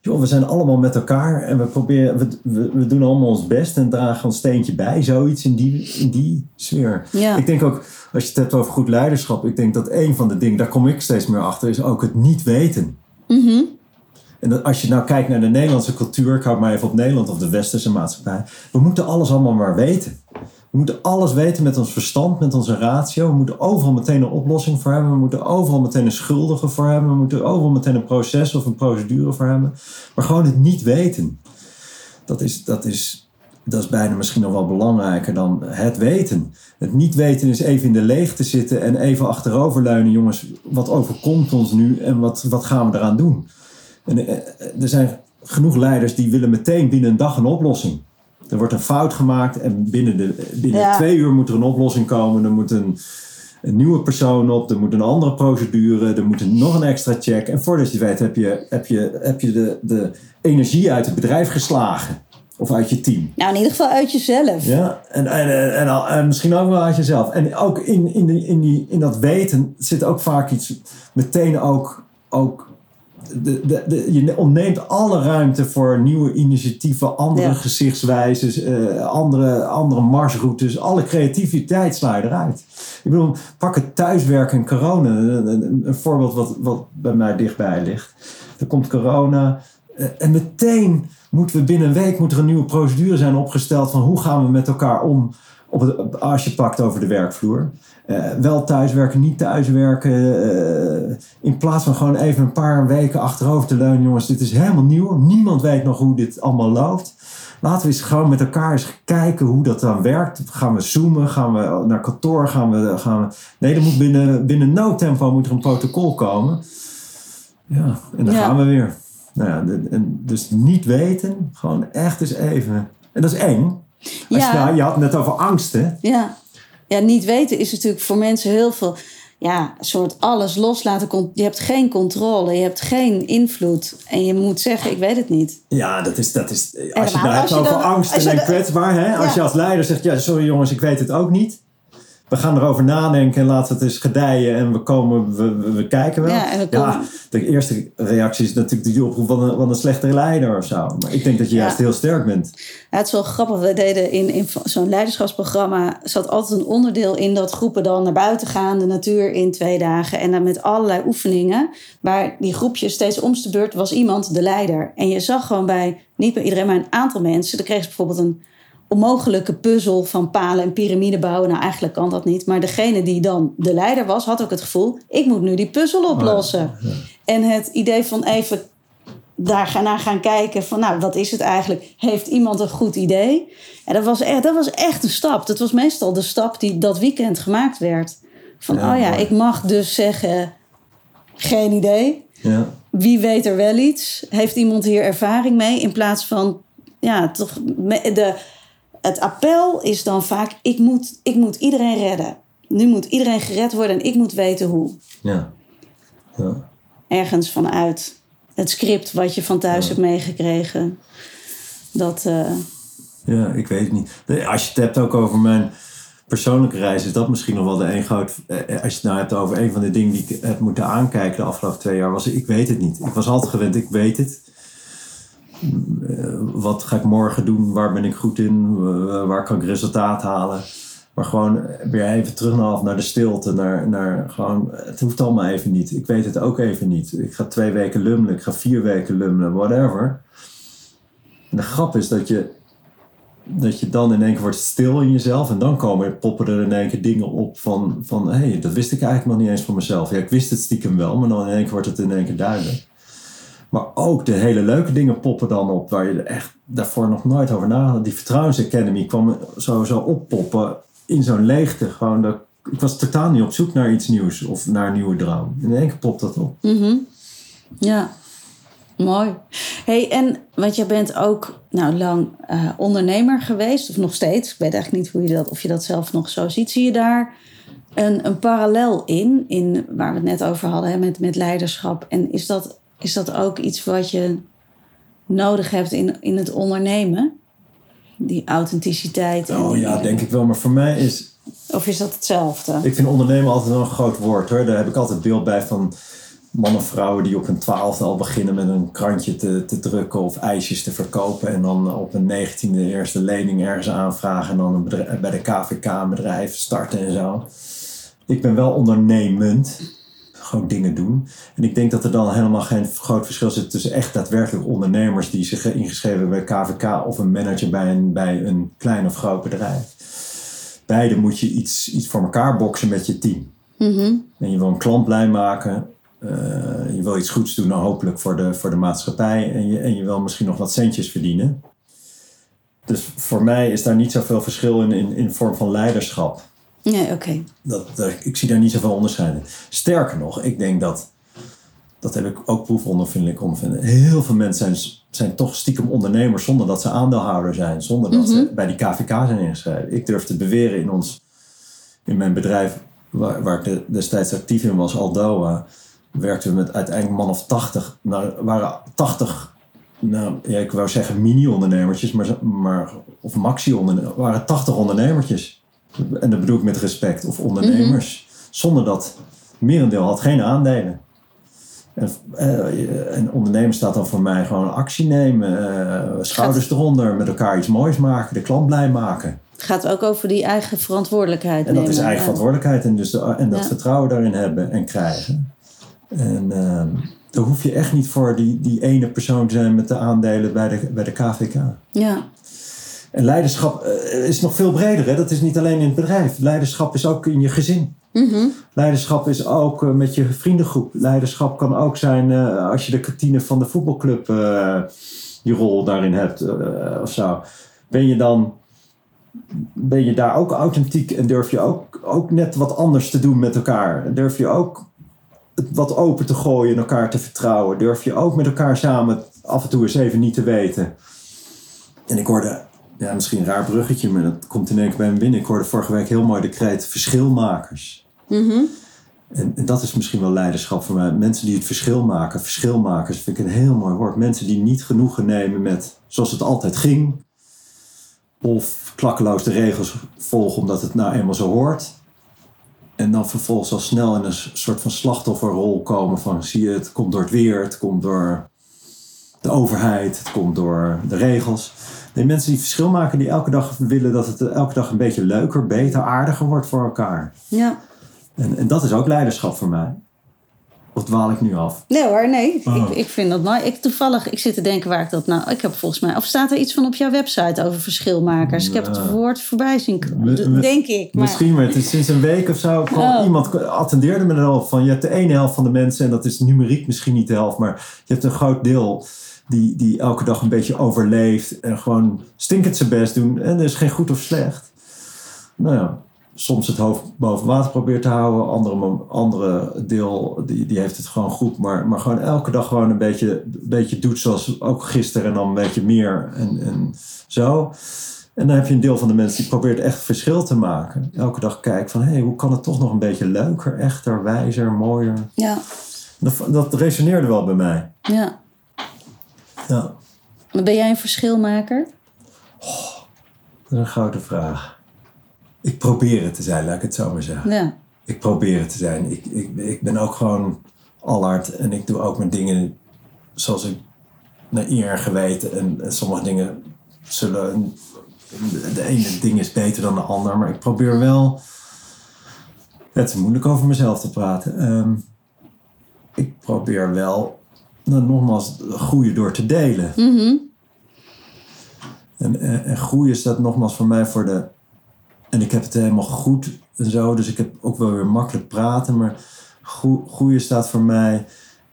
Joh, we zijn allemaal met elkaar en we proberen, we, we, we doen allemaal ons best en dragen ons steentje bij. Zoiets in die, in die sfeer. Ja. Ik denk ook, als je het hebt over goed leiderschap, ik denk dat een van de dingen, daar kom ik steeds meer achter, is ook het niet weten. Mhm. En als je nou kijkt naar de Nederlandse cultuur, ik hou maar even op Nederland of de westerse maatschappij, we moeten alles allemaal maar weten. We moeten alles weten met ons verstand, met onze ratio. We moeten overal meteen een oplossing voor hebben. We moeten overal meteen een schuldige voor hebben. We moeten overal meteen een proces of een procedure voor hebben. Maar gewoon het niet weten. Dat is, dat is, dat is bijna misschien nog wel belangrijker dan het weten. Het niet weten is even in de leegte zitten en even achteroverleunen. Jongens, wat overkomt ons nu en wat, wat gaan we eraan doen? En, eh, er zijn genoeg leiders die willen meteen binnen een dag een oplossing. Er wordt een fout gemaakt en binnen, de, binnen Ja. twee uur moet er een oplossing komen. Er moet een, een nieuwe persoon op, er moet een andere procedure, er moet een- nog een extra check. En voordat je weet heb je, heb je, heb je de, de energie uit het bedrijf geslagen. Of uit je team. Nou, in ieder geval uit jezelf. Ja, en, en, en, en, misschien ook wel uit jezelf. En ook in, in, die, in, die, in dat weten zit ook vaak iets, meteen ook, ook de, de, de, je ontneemt alle ruimte voor nieuwe initiatieven, andere Ja. gezichtswijzes, eh, andere, andere marsroutes. Alle creativiteit sla je eruit. Ik bedoel, pak het thuiswerken en corona. Een, een, een voorbeeld wat, wat bij mij dichtbij ligt. Er komt corona eh, en meteen moeten we binnen een week moet er een nieuwe procedure zijn opgesteld van hoe gaan we met elkaar om op het, als je pakt over de werkvloer. Eh, wel thuiswerken, niet thuiswerken. eh, in plaats van gewoon even een paar weken achterover te leunen. Jongens, dit is helemaal nieuw. Niemand weet nog hoe dit allemaal loopt. Laten we eens gewoon met elkaar eens kijken hoe dat dan werkt. Gaan we zoomen? Gaan we naar kantoor? Gaan we, gaan we... Nee, er moet binnen, binnen no tempo moet er een protocol komen. Ja, en dan Ja. gaan we weer. Nou ja, en dus niet weten, gewoon echt eens even. En dat is eng. Als Ja. je, nou, je had het net over angsten. Ja. Ja, niet weten is natuurlijk voor mensen heel veel. Ja, een soort alles loslaten. Je hebt geen controle, je hebt geen invloed. En je moet zeggen: Ik weet het niet. Ja, dat is, dat is als je nou hebt over angst en kwetsbaar. Hè? Als je als leider zegt, ja, sorry jongens, ik weet het ook niet. We gaan erover nadenken en laten het eens gedijen en we komen, we, we, kijken wel. Ja, we de eerste reactie is natuurlijk die oproep van een, van een slechte leider of zo. Maar ik denk dat je Ja. juist heel sterk bent. Ja, het is wel grappig. We deden in, in zo'n leiderschapsprogramma. zat altijd een onderdeel in dat groepen dan naar buiten gaan, de natuur in twee dagen. En dan met allerlei oefeningen. Waar die groepjes steeds om de beurt was iemand de leider. En je zag gewoon bij, niet bij iedereen, maar een aantal mensen. Dan kreeg ze bijvoorbeeld een onmogelijke puzzel van palen en piramide bouwen. Nou, eigenlijk kan dat niet. Maar degene die dan de leider was, had ook het gevoel: ik moet nu die puzzel oplossen. En het idee van even daar gaan naar gaan kijken van nou, wat is het eigenlijk? Heeft iemand een goed idee? En dat was echt, dat was echt een stap. Dat was meestal de stap die dat weekend gemaakt werd. Van Ja, oh ja, ik mag dus zeggen, geen idee. Ja. Wie weet er wel iets? Heeft iemand hier ervaring mee? In plaats van, ja, toch, de, het appel is dan vaak, ik moet, ik moet iedereen redden. Nu moet iedereen gered worden en ik moet weten hoe. Ja. ja. Ergens vanuit het script wat je van thuis hebt meegekregen. Dat, eh, Ja, ik weet het niet. Als je het hebt ook over mijn persoonlijke reis, is dat misschien nog wel de een groot. eh, Als je het nou hebt over een van de dingen die ik heb moeten aankijken de afgelopen twee jaar, was ik weet het niet. Ik was altijd gewend, ik weet het. Eh, Wat ga ik morgen doen? Waar ben ik goed in? Eh, Waar kan ik resultaat halen? Maar gewoon weer even terug naar, de stilte. Naar, naar gewoon, het hoeft allemaal even niet. Ik weet het ook even niet. Ik ga twee weken lummelen. Ik ga vier weken lummelen. Whatever. En de grap is dat je dat je dan in één keer wordt stil in jezelf. En dan komen, poppen er in één keer dingen op van, van hé, hey, dat wist ik eigenlijk nog niet eens van mezelf. Ja, ik wist het stiekem wel, maar dan in één keer wordt het in één keer duidelijk. Maar ook de hele leuke dingen poppen dan op waar je echt daarvoor nog nooit over nadacht. Die Vertrouwens Academy kwam sowieso oppoppen in zo'n leegte. Gewoon dat, ik was totaal niet op zoek naar iets nieuws of naar een nieuwe droom. In één keer popt dat op. Mhm. Ja, mooi. hey, en want je bent ook nou, lang eh, ondernemer geweest, of nog steeds. Ik weet eigenlijk niet hoe je dat, of je dat zelf nog zo ziet. Zie je daar een, een parallel in, in, waar we het net over hadden, hè, met, met leiderschap? En is dat, is dat ook iets wat je nodig hebt in, in het ondernemen? Die authenticiteit. en Oh ja, denk ik wel. Maar voor mij is Of is dat hetzelfde? Ik vind ondernemen altijd wel een groot woord hoor. Daar heb ik altijd beeld bij van mannen of vrouwen die op hun twaalfde al beginnen met een krantje te, te drukken of ijsjes te verkopen. En dan op een negentiende eerste lening ergens aanvragen. En dan bedrijf- bij de KVK een bedrijf starten en zo. Ik ben wel ondernemend. Gewoon dingen doen. En ik denk dat er dan helemaal geen groot verschil zit tussen echt daadwerkelijk ondernemers die zich ingeschreven hebben bij KVK of een manager bij een, bij een klein of groot bedrijf. beide moet je iets, iets voor elkaar boksen met je team. Mhm. En je wil een klant blij maken. eh, je wil iets goeds doen, nou, hopelijk voor de, voor de maatschappij. En je, en je wil misschien nog wat centjes verdienen. Dus voor mij is daar niet zoveel verschil in, in, in vorm van leiderschap. Nee, oké. Dat, dat- ik zie daar niet zoveel onderscheid in. Sterker nog, ik denk dat, dat heb ik ook proefondervindelijk ondervinden. Heel veel mensen zijn, zijn toch stiekem ondernemers zonder dat ze aandeelhouder zijn. Zonder dat ze bij die KVK zijn ingeschreven. Ik durf te beweren in ons, in mijn bedrijf waar, waar ik de- destijds actief in was, Aldoa, werkten we met uiteindelijk man of 80. Nou, waren 80, nou, ja, ik wou zeggen mini-ondernemertjes, maar, maar, of maxi-ondernemers. waren 80 ondernemertjes. En dat bedoel ik met respect, of ondernemers. Zonder dat merendeel had geen aandelen. En, eh, en ondernemen staat dan voor mij gewoon actie nemen, eh, schouders eronder, met elkaar iets moois maken, de klant blij maken. Het gaat ook over die eigen verantwoordelijkheid En dat nemen. is eigen ja. verantwoordelijkheid en, dus de- en dat Ja. vertrouwen daarin hebben en krijgen. En ehm daar hoef je echt niet voor die, die ene persoon te zijn met de aandelen bij de, bij de KVK. Ja, En leiderschap eh, is nog veel breder. Hè? Dat is niet alleen in het bedrijf. Leiderschap is ook in je gezin. Mhm. Leiderschap is ook eh, met je vriendengroep. Leiderschap kan ook zijn eh, als je de kantine van de voetbalclub je rol daarin hebt of zo. Ben je dan ben je daar ook authentiek en durf je ook, ook net wat anders te doen met elkaar? Durf je ook wat open te gooien en elkaar te vertrouwen? Durf je ook met elkaar samen af en toe eens even niet te weten? En ik hoorde, ja, misschien een raar bruggetje, maar dat komt in één keer bij me binnen. Ik hoorde vorige week heel mooi de kreet verschilmakers. Mhm. En, en dat is misschien wel leiderschap voor mij. Mensen die het verschil maken, verschilmakers, vind ik een heel mooi woord. Mensen die niet genoegen nemen met zoals het altijd ging. Of klakkeloos de regels volgen omdat het nou eenmaal zo hoort. En dan vervolgens al snel in een soort van slachtofferrol komen van zie je, het komt door het weer, het komt door de overheid, het komt door de regels. Nee, mensen die verschil maken, die elke dag willen dat het elke dag een beetje leuker, beter, aardiger wordt voor elkaar. ja. En, en dat is ook leiderschap voor mij. Of dwaal ik nu af? Nee hoor, nee. Oh. Ik, ik vind dat mooi. Ik, toevallig, ik zit te denken waar ik dat nou... Ik heb volgens mij... Of staat er iets van op jouw website over verschilmakers? Ik heb het Nou. woord voorbij zien komen. Denk ik. Maar, Misschien, maar het is sinds een week of zo. kwam Oh. Iemand attendeerde me er al van. Je hebt de ene helft van de mensen, en dat is numeriek misschien niet de helft, maar je hebt een groot deel die, die elke dag een beetje overleeft en gewoon stinkend zijn best doen. En er is geen goed of slecht. Nou ja, soms het hoofd boven water probeert te houden. Andere, andere deel die, die heeft het gewoon goed. Maar, maar gewoon elke dag gewoon een beetje, een beetje doet zoals ook gisteren en dan een beetje meer en, en zo. En dan heb je een deel van de mensen die probeert echt verschil te maken. Elke dag kijkt van, hé, hey, hoe kan het toch nog een beetje leuker, echter, wijzer, mooier. ja, Dat, dat resoneerde wel bij mij. ja. Ja, Maar ben jij een verschilmaker? dat is een grote vraag. Ik probeer het te zijn, laat ik het zo maar zeggen. Ja. Ik probeer het te zijn. Ik, ik, ik ben ook gewoon allard en ik doe ook mijn dingen zoals ik naar eer en geweten. En, en sommige dingen zullen. De ene ding is beter dan de ander, maar ik probeer wel. Het is moeilijk over mezelf te praten. Ehm, ik probeer wel, nou, nogmaals, groeien door te delen. Mhm. En, en, en groeien staat nogmaals voor mij voor de. En ik heb het helemaal goed en zo, dus ik heb ook wel weer makkelijk praten. Maar groe- groeien staat voor mij.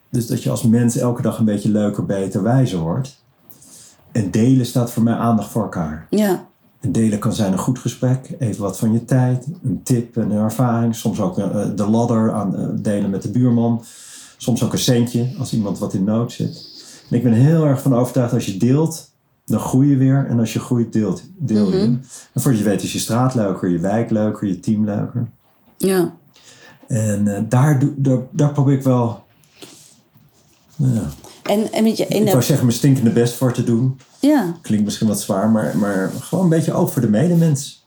Dus dat je als mens elke dag een beetje leuker, beter, wijzer wordt. En delen staat voor mij aandacht voor elkaar. Ja. En delen kan zijn een goed gesprek, even wat van je tijd, een tip, een ervaring. Soms ook eh, de ladder aan eh, delen met de buurman. Soms ook een centje als iemand wat in nood zit. En ik ben heel erg van overtuigd als je deelt, dan groei je weer. En als je groeit, deelt, deel je. En voordat je weet is je straat leuker, je wijk leuker, je team leuker. Ja. En eh, daar, daar, daar probeer ik wel, nou ja, En, en met je, in ik wou zeggen mijn stinkende best voor te doen. ja. Klinkt misschien wat zwaar, maar, maar gewoon een beetje ook voor de medemens.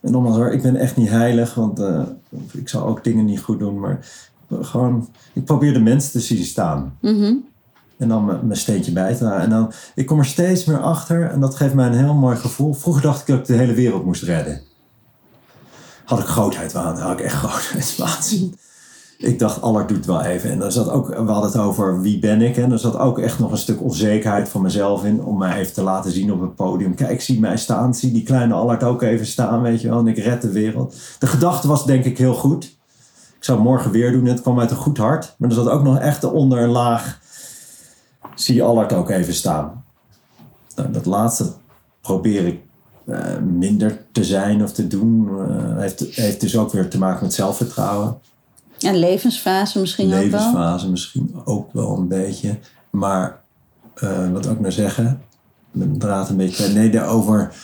En nogmaals hoor, ik ben echt niet heilig, want eh, ik zal ook dingen niet goed doen. Maar gewoon, ik probeer de mensen te zien staan. Mhm. En dan mijn steentje bij te dragen. En dan, ik kom er steeds meer achter en dat geeft mij een heel mooi gevoel. Vroeger dacht ik dat ik de hele wereld moest redden. Had ik grootheid waan, had ik echt grootheidswaanzin. ik dacht, Allard doet wel even. En er zat ook, we hadden het over wie ben ik. En er zat ook echt nog een stuk onzekerheid van mezelf in. Om mij even te laten zien op het podium. Kijk, zie mij staan. Zie die kleine Allard ook even staan, weet je wel. En ik red de wereld. De gedachte was denk ik heel goed. Ik zou het morgen weer doen. Het kwam uit een goed hart. Maar er zat ook nog echt onder een laag. Zie Allard ook even staan. Nou, dat laatste probeer ik uh, minder te zijn of te doen. Uh, heeft, heeft dus ook weer te maken met zelfvertrouwen. En levensfase misschien ook wel? Levensfase misschien ook wel een beetje. Maar uh, wat ook nou zeggen, mijn draad een beetje. Nee, over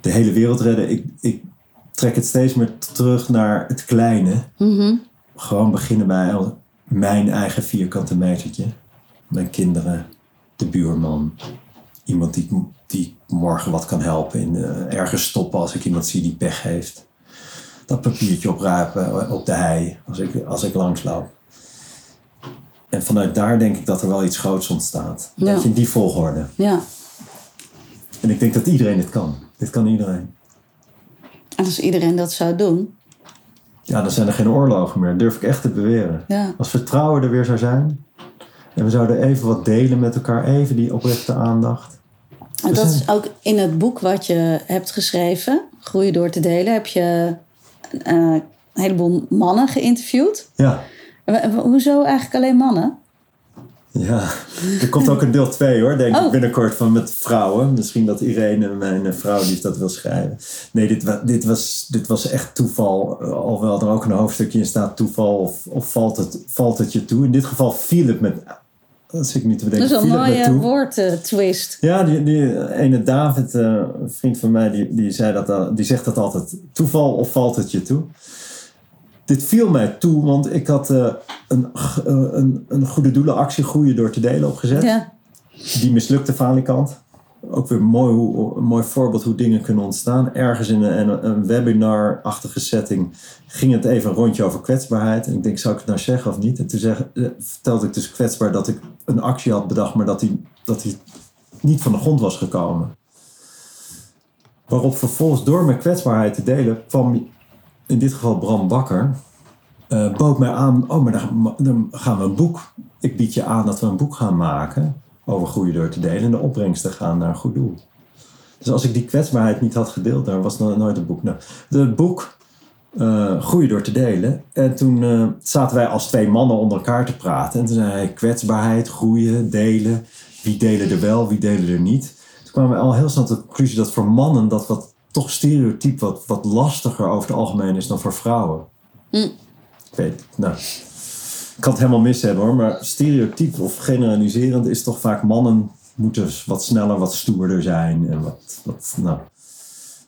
de hele wereld redden. Ik, ik trek het steeds meer terug naar het kleine. Mm -hmm. Gewoon beginnen bij mijn eigen vierkante metertje. Mijn kinderen, de buurman. Iemand die, die morgen wat kan helpen. In, uh, ergens stoppen als ik iemand zie die pech heeft dat papiertje oprapen op de hei als ik, als ik langsloop. En vanuit daar denk ik dat er wel iets groots ontstaat. Ja. Dat je in die volgorde. Ja. En ik denk dat iedereen dit kan. Dit kan iedereen. En als iedereen dat zou doen. Ja, dan zijn er geen oorlogen meer. Dat durf ik echt te beweren. Ja. Als vertrouwen er weer zou zijn. En we zouden even wat delen met elkaar. Even die oprechte aandacht. En dat is ook in het boek wat je hebt geschreven. Groeien door te delen. Heb je uh, een heleboel mannen geïnterviewd. Ja. Hoezo eigenlijk alleen mannen? Ja, er komt ook een deel 2 hoor, denk oh. ik binnenkort van met vrouwen. Misschien dat Irene, mijn vrouw, die dat wil schrijven. Nee, dit, dit, was, dit was echt toeval. Alhoewel er ook een hoofdstukje in staat toeval of, of valt, het, valt het je toe. In dit geval viel het met dat zit ik niet te bedenken. Dat is een mooie woordtwist. ja, die, die ene David, uh, een vriend van mij, die, die, zei dat, die zegt dat altijd. Toeval of valt het je toe? Dit viel mij toe, want ik had uh, een, uh, een, een goede doelenactie Groeien door te delen opgezet. Ja. Die mislukte falikant. Ook weer mooi, hoe, een mooi voorbeeld hoe dingen kunnen ontstaan. Ergens in een, een, webinar-achtige setting ging het even een rondje over kwetsbaarheid. En ik denk, zou ik het nou zeggen of niet? En toen zeg, vertelde ik dus kwetsbaar dat ik een actie had bedacht, maar dat die, dat die niet van de grond was gekomen. Waarop vervolgens door mijn kwetsbaarheid te delen kwam in dit geval Bram Bakker. Uh, bood mij aan, oh maar dan, dan gaan we een boek. Ik bied je aan dat we een boek gaan maken over groeien door te delen en de opbrengsten gaan naar een goed doel. Dus als ik die kwetsbaarheid niet had gedeeld, dan was het nooit een boek. Nou, boek uh, door te delen. En toen uh, zaten wij als twee mannen onder elkaar te praten. En toen zei hij kwetsbaarheid, groeien, delen. Wie delen er wel, wie delen er niet. Toen kwamen we al heel snel tot de conclusie dat voor mannen dat wat toch stereotyp wat, wat lastiger over het algemeen is dan voor vrouwen. Hm. Ik weet, nou, ik kan het helemaal mis hebben hoor, maar stereotyp of generaliserend is toch vaak mannen moeten wat sneller, wat stoerder zijn en wat, wat nou,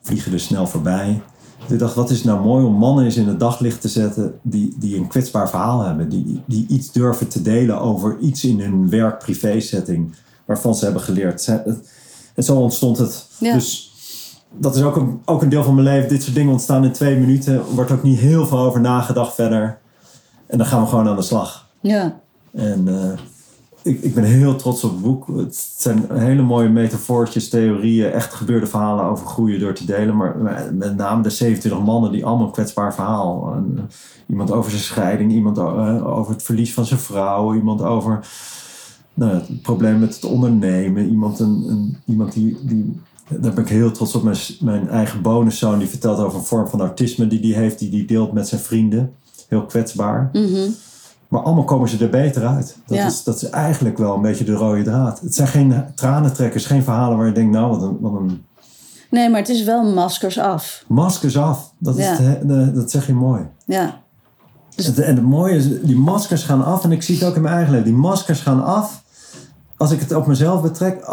vliegen er snel voorbij. Ik dacht, wat is nou mooi om mannen eens in het daglicht te zetten die, die een kwetsbaar verhaal hebben, die, die iets durven te delen over iets in hun werk-privé setting waarvan ze hebben geleerd. En zo ontstond het. Ja. Dus dat is ook een, ook een deel van mijn leven. Dit soort dingen ontstaan in twee minuten. Er wordt ook niet heel veel over nagedacht verder. En dan gaan we gewoon aan de slag. Ja. En uh, ik, ik ben heel trots op het boek. Het zijn hele mooie metafoortjes, theorieën, echt gebeurde verhalen over groeien door te delen. Maar met name de 27 mannen die allemaal een kwetsbaar verhaal. En, uh, iemand over zijn scheiding, iemand uh, over het verlies van zijn vrouw, iemand over nou, het probleem met het ondernemen. Iemand, een, een, iemand die, die daar ben ik heel trots op. Mijn, mijn eigen bonuszoon die vertelt over een vorm van autisme die hij heeft, die hij deelt met zijn vrienden. Heel kwetsbaar. Mm -hmm. Maar allemaal komen ze er beter uit. Dat, Ja. is, dat is eigenlijk wel een beetje de rode draad. Het zijn geen tranentrekkers, geen verhalen waar je denkt, nou wat een, wat een Nee, maar het is wel maskers af. maskers af. Dat, is de- dat zeg je mooi. Ja. Dus- Het- en het mooie is, die maskers gaan af. En ik zie het ook in mijn eigen leven. Die maskers gaan af. Als ik het op mezelf betrek.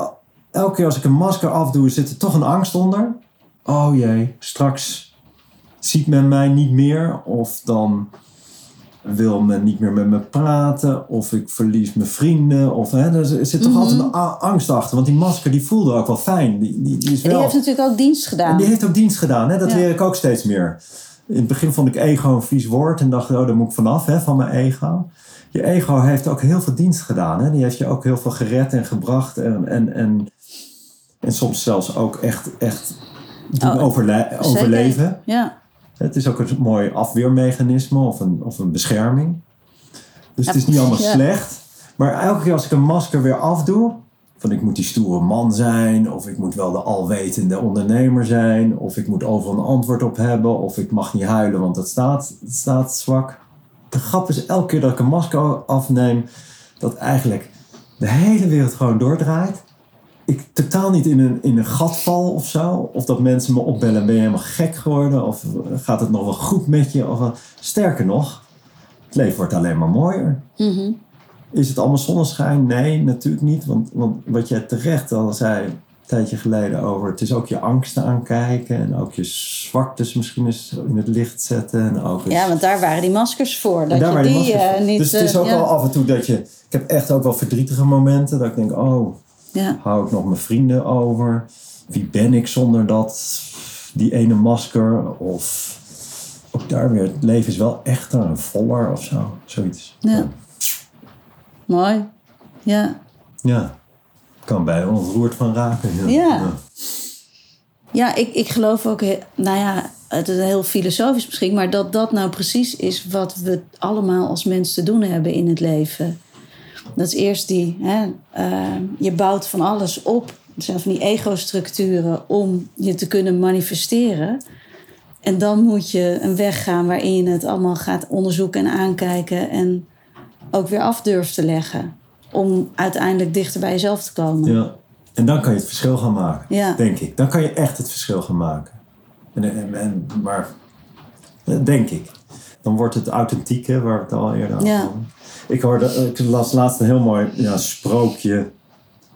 Elke keer als ik een masker afdoe, zit er toch een angst onder. Oh jee, straks ziet men mij niet meer. Of dan wil men niet meer met me praten. Of ik verlies mijn vrienden. Of, hè, er zit toch Mhm. altijd een angst achter. Want die masker die voelde ook wel fijn. Die, die, die is wel... die heeft natuurlijk ook dienst En gedaan. die heeft ook dienst gedaan, hè? dat Ja. leer ik ook steeds meer. In het begin vond ik ego een vies woord en dacht, oh, daar moet ik vanaf, hè, van mijn ego. Je ego heeft ook heel veel dienst gedaan. Hè? Die heeft je ook heel veel gered en gebracht. En, en, en, en soms zelfs ook echt, echt doen Oh, overle- overleven. Ja. Het is ook een mooi afweermechanisme of een, of een bescherming. Dus het is niet allemaal Ja. slecht. Maar elke keer als ik een masker weer afdoe, van ik moet die stoere man zijn, of ik moet wel de alwetende ondernemer zijn, of ik moet overal een antwoord op hebben, of ik mag niet huilen, want het staat, het staat zwak. De grap is elke keer dat ik een masker afneem, dat eigenlijk de hele wereld gewoon doordraait. Ik totaal niet in een, in een gat val of zo. Of dat mensen me opbellen, ben je helemaal gek geworden? Of gaat het nog wel goed met je? Of, wat. sterker nog, het leven wordt alleen maar mooier. Mhm. Is het allemaal zonneschijn? Nee, natuurlijk niet. Want, want wat jij terecht al zei een tijdje geleden over... het is ook je angsten aankijken... en ook je zwaktes misschien eens in het licht zetten. En ook eens- Ja, want daar waren die maskers voor. Dat je die eh, niet... dus het is eh, ook ja. wel af en toe dat je... Ik heb echt ook wel verdrietige momenten dat ik denk... oh, Ja. hou ik nog mijn vrienden over? Wie ben ik zonder dat, die ene masker? Of ook daar weer, het leven is wel echter en voller of zo. Zoiets. Ja. Mooi. Ja. Ja. Kan bij ontroerd van raken. Ja. Ja. Ja, ik, ik geloof ook, nou ja, het is heel filosofisch misschien, maar dat dat nou precies is wat we allemaal als mens te doen hebben in het leven. Dat is eerst die, hè, eh, je bouwt van alles op. Er zijn van die ego-structuren om je te kunnen manifesteren. En dan moet je een weg gaan waarin je het allemaal gaat onderzoeken en aankijken en ook weer af durft te leggen. Om uiteindelijk dichter bij jezelf te komen. Ja. En dan kan je het verschil gaan maken, Ja. denk ik. Dan kan je echt het verschil gaan maken. En, en, en- maar, eh, denk ik. Dan wordt het authentieke, waar we het al eerder over Ja. hadden. Ik, hoorde, ik las laatst een heel mooi ja, sprookje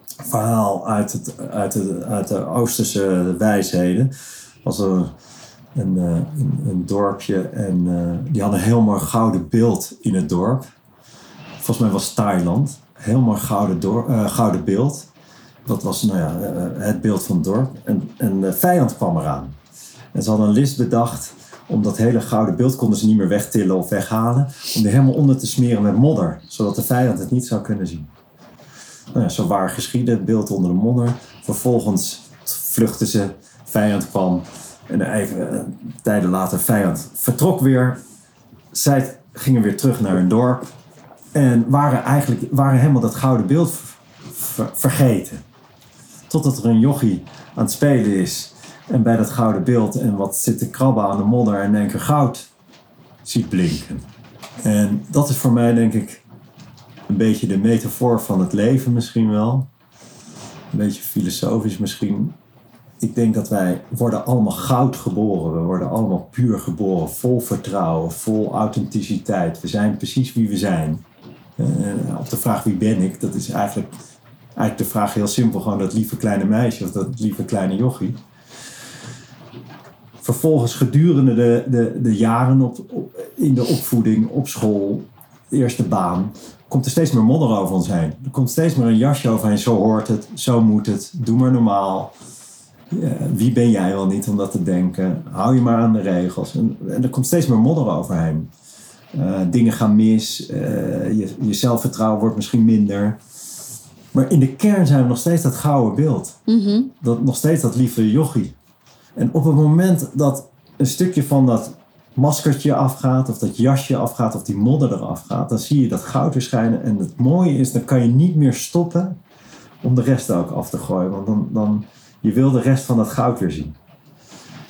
verhaal uit, het, uit, het, uit de Oosterse wijsheden. was een, een, eh, een, een dorpje en eh, die hadden een heel mooi gouden beeld in het dorp. Volgens mij was Thailand. Heel mooi gouden, eh, gouden beeld. Dat was nou ja, eh, het beeld van het dorp. En een eh, vijand kwam eraan. En ze hadden een list bedacht om dat hele gouden beeld konden ze niet meer wegtillen of weghalen. Om die helemaal onder te smeren met modder. Zodat de vijand het niet zou kunnen zien. Nou ja, zo waar geschieden, het beeld onder de modder. Vervolgens vluchtten ze, vijand kwam. En even eh, tijden later, vijand vertrok weer. Zij gingen weer terug naar hun dorp. En waren eigenlijk waren helemaal dat gouden beeld ver- ver- vergeten. Totdat er een jochie aan het spelen is. En bij dat gouden beeld en wat zit te krabben aan de modder en keer goud ziet blinken. En dat is voor mij denk ik een beetje de metafoor van het leven misschien wel. Een beetje filosofisch misschien. Ik denk dat wij worden allemaal goud geboren. We worden allemaal puur geboren. Vol vertrouwen, vol authenticiteit. We zijn precies wie we zijn. Eh, op de vraag wie ben ik, dat is eigenlijk, eigenlijk de vraag heel simpel. Gewoon dat lieve kleine meisje of dat lieve kleine jochie. Vervolgens gedurende de, de, de jaren op, op- in de opvoeding, op school, eerste baan, komt er steeds meer modder over ons heen. Er komt steeds meer een jasje overheen. Zo hoort het, zo moet het, doe maar normaal. Wie ben jij wel niet om dat te denken? Hou je maar aan de regels. En, en er komt steeds meer modder overheen. Eh, dingen gaan mis, eh, je, je zelfvertrouwen wordt misschien minder. Maar in de kern zijn we nog steeds dat gouden beeld. Mhm. Dat, nog steeds dat lieve jochie. En op het moment dat een stukje van dat maskertje afgaat, of dat jasje afgaat, of die modder eraf gaat, dan zie je dat goud weer schijnen. En het mooie is, dan kan je niet meer stoppen om de rest ook af te gooien. Want dan, dan je wil de rest van dat goud weer zien.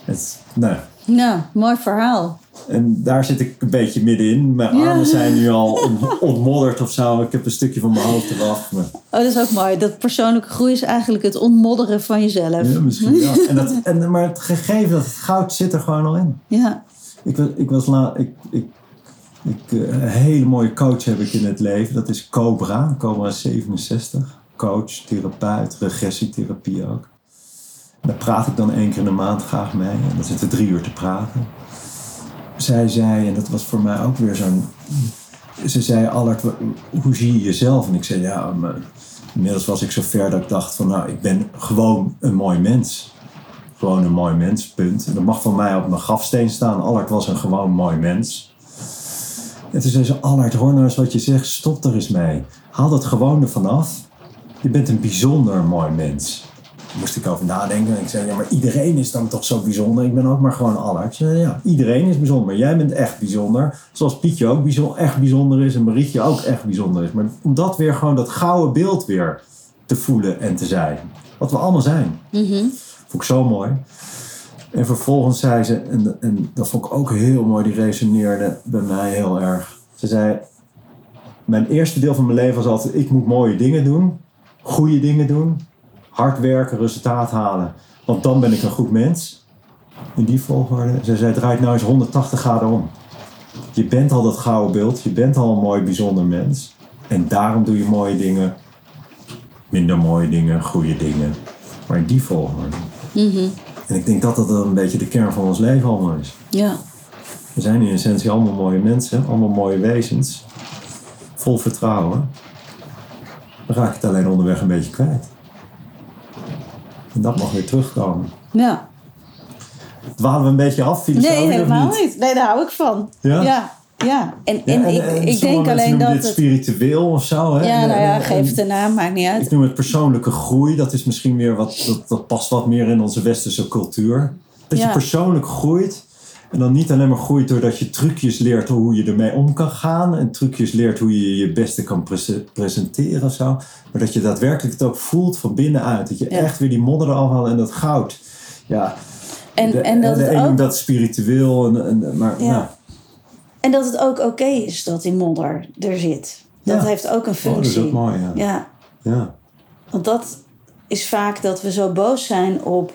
Het, nou, Nou, mooi verhaal. en daar zit ik een beetje middenin. Mijn Ja. armen zijn nu al ont- ontmodderd of zo. Ik heb een stukje van mijn hoofd eraf. Maar, Oh, dat is ook mooi. Dat persoonlijke groei is eigenlijk het ontmodderen van jezelf. ja, misschien. En dat, en, maar het gegeven dat goud zit er gewoon al in. Ja. Ik, was- ik was la, ik, ik, ik, eh, een hele mooie coach heb ik in het leven. Dat is Cobra, Cobra 67. Coach, therapeut, regressietherapie ook. Daar praat ik dan één keer in de maand graag mee. En dan zitten we drie uur te praten. Zij zei, en dat was voor mij ook weer zo'n... Ze zei, Allard, hoe zie je jezelf? En ik zei, ja, inmiddels was ik zo ver dat ik dacht van... Nou, ik ben gewoon een mooi mens gewoon een mooi mens, punt. En dat mag van mij op mijn grafsteen staan. Allard was een gewoon mooi mens. En toen zei ze, Allard, hoor nou eens wat je zegt. Stop er eens mee. Haal dat gewoon ervan af. Je bent een bijzonder mooi mens. Moest ik over nadenken. En ik zei, ja, maar iedereen is dan toch zo bijzonder? Ik ben ook maar gewoon zei, ja, iedereen is bijzonder. Jij bent echt bijzonder. Zoals Pietje ook bijzonder, echt bijzonder is. En Marietje ook echt bijzonder is. Maar om dat weer gewoon, dat gouden beeld weer te voelen en te zijn. Wat we allemaal zijn. Vond ik zo mooi. En vervolgens zei ze, en, en dat vond ik ook heel mooi, die resoneerde bij mij heel erg. Ze zei, mijn eerste deel van mijn leven was altijd, ik moet mooie dingen doen, goede dingen doen, hard werken, resultaat halen. Want dan ben ik een goed mens. In die volgorde. Ze zei, draait nou eens 180 graden om. Je bent al dat gouden beeld, je bent al een mooi, bijzonder mens. En daarom doe je mooie dingen, minder mooie dingen, goede dingen. Maar in die volgorde. En ik denk dat dat een beetje de kern van ons leven allemaal is. Ja. We zijn in essentie allemaal mooie mensen, allemaal mooie wezens. Vol vertrouwen. Dan raak ik het alleen onderweg een beetje kwijt. En dat mag weer terugkomen. Ja. Dwalen we een beetje af, filosofisch Nee, helemaal niet? niet. Nee, daar hou ik van. Ja? Ja. ja. En, Ja, en, ik, ik sommige denk alleen dat dit het... spiritueel of zo. Hè? Ja, nou ja, geef het een naam, maakt niet uit. Ik noem het persoonlijke groei. Dat is misschien weer wat, dat, dat past wat meer in onze westerse cultuur. Dat je persoonlijk groeit. En dan niet alleen maar groeit doordat je trucjes leert hoe je ermee om kan gaan. En trucjes leert hoe je je beste kan prese- presenteren of zo. Maar dat je daadwerkelijk het ook voelt van binnenuit. Dat je Ja. echt weer die modder eraf haalt en dat goud. Ja, En, de, en, dat de het ook, dat spiritueel. En, en, maar Ja. en dat het ook oké is dat die modder er zit. Dat Ja. heeft ook een Oh, dat functie. is ook mooi. Ja. ja. Ja. Want dat is vaak dat we zo boos zijn op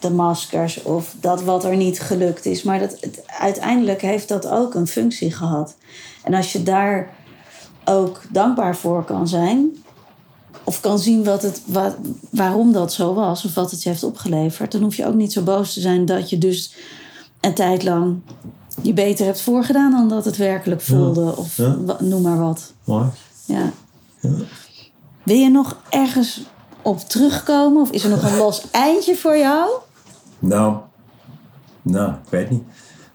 de maskers of dat wat er niet gelukt is. Maar dat, het, uiteindelijk heeft dat ook een functie gehad. En als je daar ook dankbaar voor kan zijn, of kan zien wat het, wa- waarom dat zo was, of wat het je heeft opgeleverd, dan hoef je ook niet zo boos te zijn dat je dus een tijd lang je beter hebt voorgedaan dan dat het werkelijk voelde. Of Ja. noem maar wat. Mooi. Ja. Ja. Wil je nog ergens op terugkomen? Of is er nog een los eindje voor jou? Nou, nou, ik weet niet.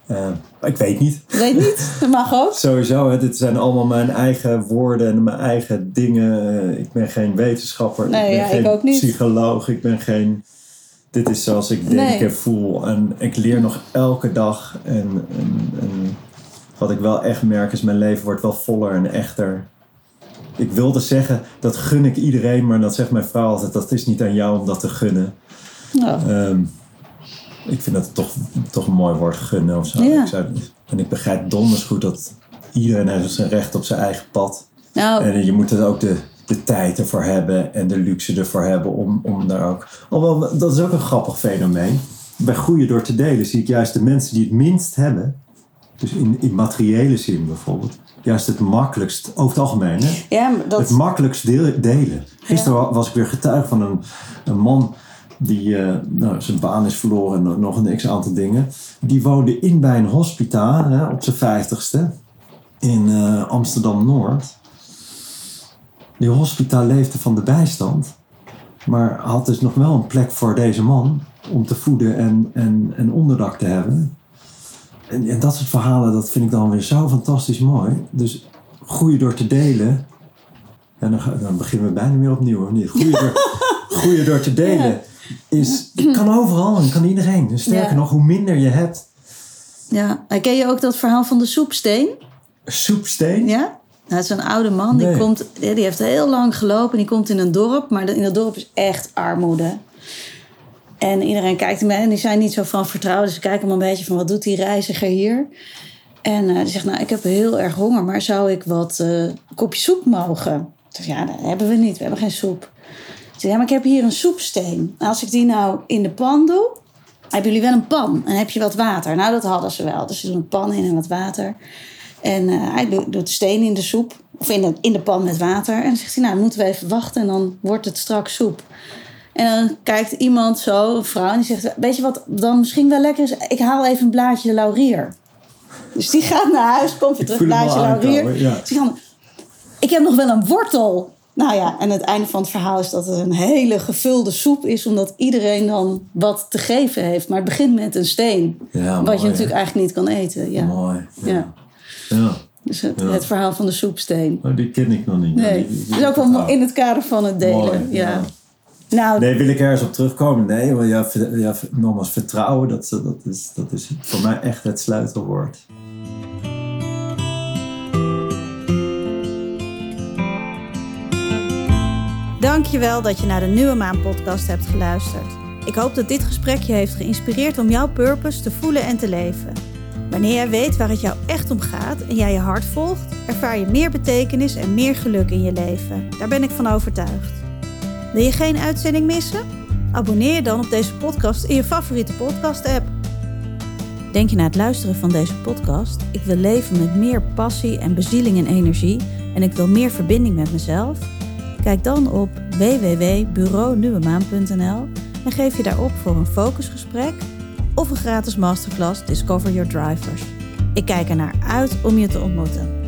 Eh, ik weet niet. Weet niet, dat mag ook. Sowieso, hè, dit zijn allemaal mijn eigen woorden en mijn eigen dingen. Ik ben geen wetenschapper, Nee, ik ben ja, geen ik ook niet. psycholoog, ik ben geen... Dit is zoals ik denk Nee. en voel. En ik leer nog elke dag. En, en, en wat ik wel echt merk is, mijn leven wordt wel voller en echter. Ik wilde zeggen, dat gun ik iedereen, maar dat zegt mijn vrouw altijd, dat is niet aan jou om dat te gunnen. Nou, Ehm, ik vind dat toch, toch een mooi woord, gunnen of zo. Ja. Ik zou, en ik begrijp donders goed dat iedereen heeft zijn recht op zijn eigen pad. nou En je moet er ook de, de tijd ervoor hebben en de luxe ervoor hebben om, om daar ook... Alhoewel, dat is ook een grappig fenomeen. Bij groeien door te delen zie ik juist de mensen die het minst hebben... Dus in, in materiële zin bijvoorbeeld. Juist het makkelijkst, over het algemeen, hè? ja, maar het dat... makkelijkst deel- delen. Gisteren wa- was ik weer getuige van een, een man die eh, nou, zijn baan is verloren en nog- een x aantal dingen. Die woonde in bij een hospitaal hè, op zijn vijftigste in eh, Amsterdam-Noord. Die hospitaal leefde van de bijstand, maar had dus nog wel een plek voor deze man om te voeden en, en, en onderdak te hebben. En, en dat soort verhalen, dat vind ik dan weer zo fantastisch mooi. Dus groeien door te delen. En dan, dan beginnen we bijna weer opnieuw, of niet? Groeien door, groeien door te delen is, kan overal en kan iedereen. Dus sterker Ja. nog, hoe minder je hebt. Ja, En ken je ook dat verhaal van de soepsteen? Soepsteen. Ja? Nou, het is een oude man, die, komt, die heeft heel lang gelopen. Die komt in een dorp, maar in dat dorp is echt armoede. En iedereen kijkt hem en die zijn niet zo van vertrouwen. Dus ze kijken hem een beetje van, wat doet die reiziger hier? En eh, die zegt, nou, ik heb heel erg honger, maar zou ik wat eh kopje soep mogen? Dus ja, dat hebben we niet, we hebben geen soep. Ze zegt, ja, maar ik heb hier een soepsteen. Als ik die nou in de pan doe, hebben jullie wel een pan en heb je wat water? Nou, dat hadden ze wel. Dus ze doen een pan in en wat water. En eh, hij doet, doet steen in de soep, of in de, in de pan met water. En dan zegt hij, nou, moeten we even wachten en dan wordt het straks soep. En dan kijkt iemand zo, een vrouw, en die zegt: Weet je wat dan misschien wel lekker is? Ik haal even een blaadje laurier. Dus die gaat naar huis, komt weer terug, blaadje laurier. aankomen, ja. Dus die gaat, ik heb nog wel een wortel. Nou ja, en het einde van het verhaal is dat het een hele gevulde soep is, omdat iedereen dan wat te geven heeft. Maar het begint met een steen, Ja, wat mooi, je hè? natuurlijk eigenlijk niet kan eten. Ja. Mooi. Ja. Ja. Dus het, het verhaal van de soepsteen. Oh, die ken ik nog niet. Nee, Die- die- het is ook wel in het kader van het delen. Mooi, ja. Nou, Nee, wil ik ergens op terugkomen? Nee, want ja, ja, nogmaals, vertrouwen, dat, dat, is, dat is voor mij echt het sleutelwoord. Dankjewel dat je naar de Nieuwe Maan podcast hebt geluisterd. Ik hoop dat dit gesprek je heeft geïnspireerd om jouw purpose te voelen en te leven. Wanneer jij weet waar het jou echt om gaat en jij je hart volgt, ervaar je meer betekenis en meer geluk in je leven. Daar ben ik van overtuigd. Wil je geen uitzending missen? Abonneer je dan op deze podcast in je favoriete podcast-app. Denk je na het luisteren van deze podcast: ik wil leven met meer passie en bezieling en energie en ik wil meer verbinding met mezelf? Kijk dan op www.bureaunieuwemaan.nl en geef je daarop voor een focusgesprek of een gratis masterclass Discover Your Drivers. Ik kijk er naar uit om je te ontmoeten.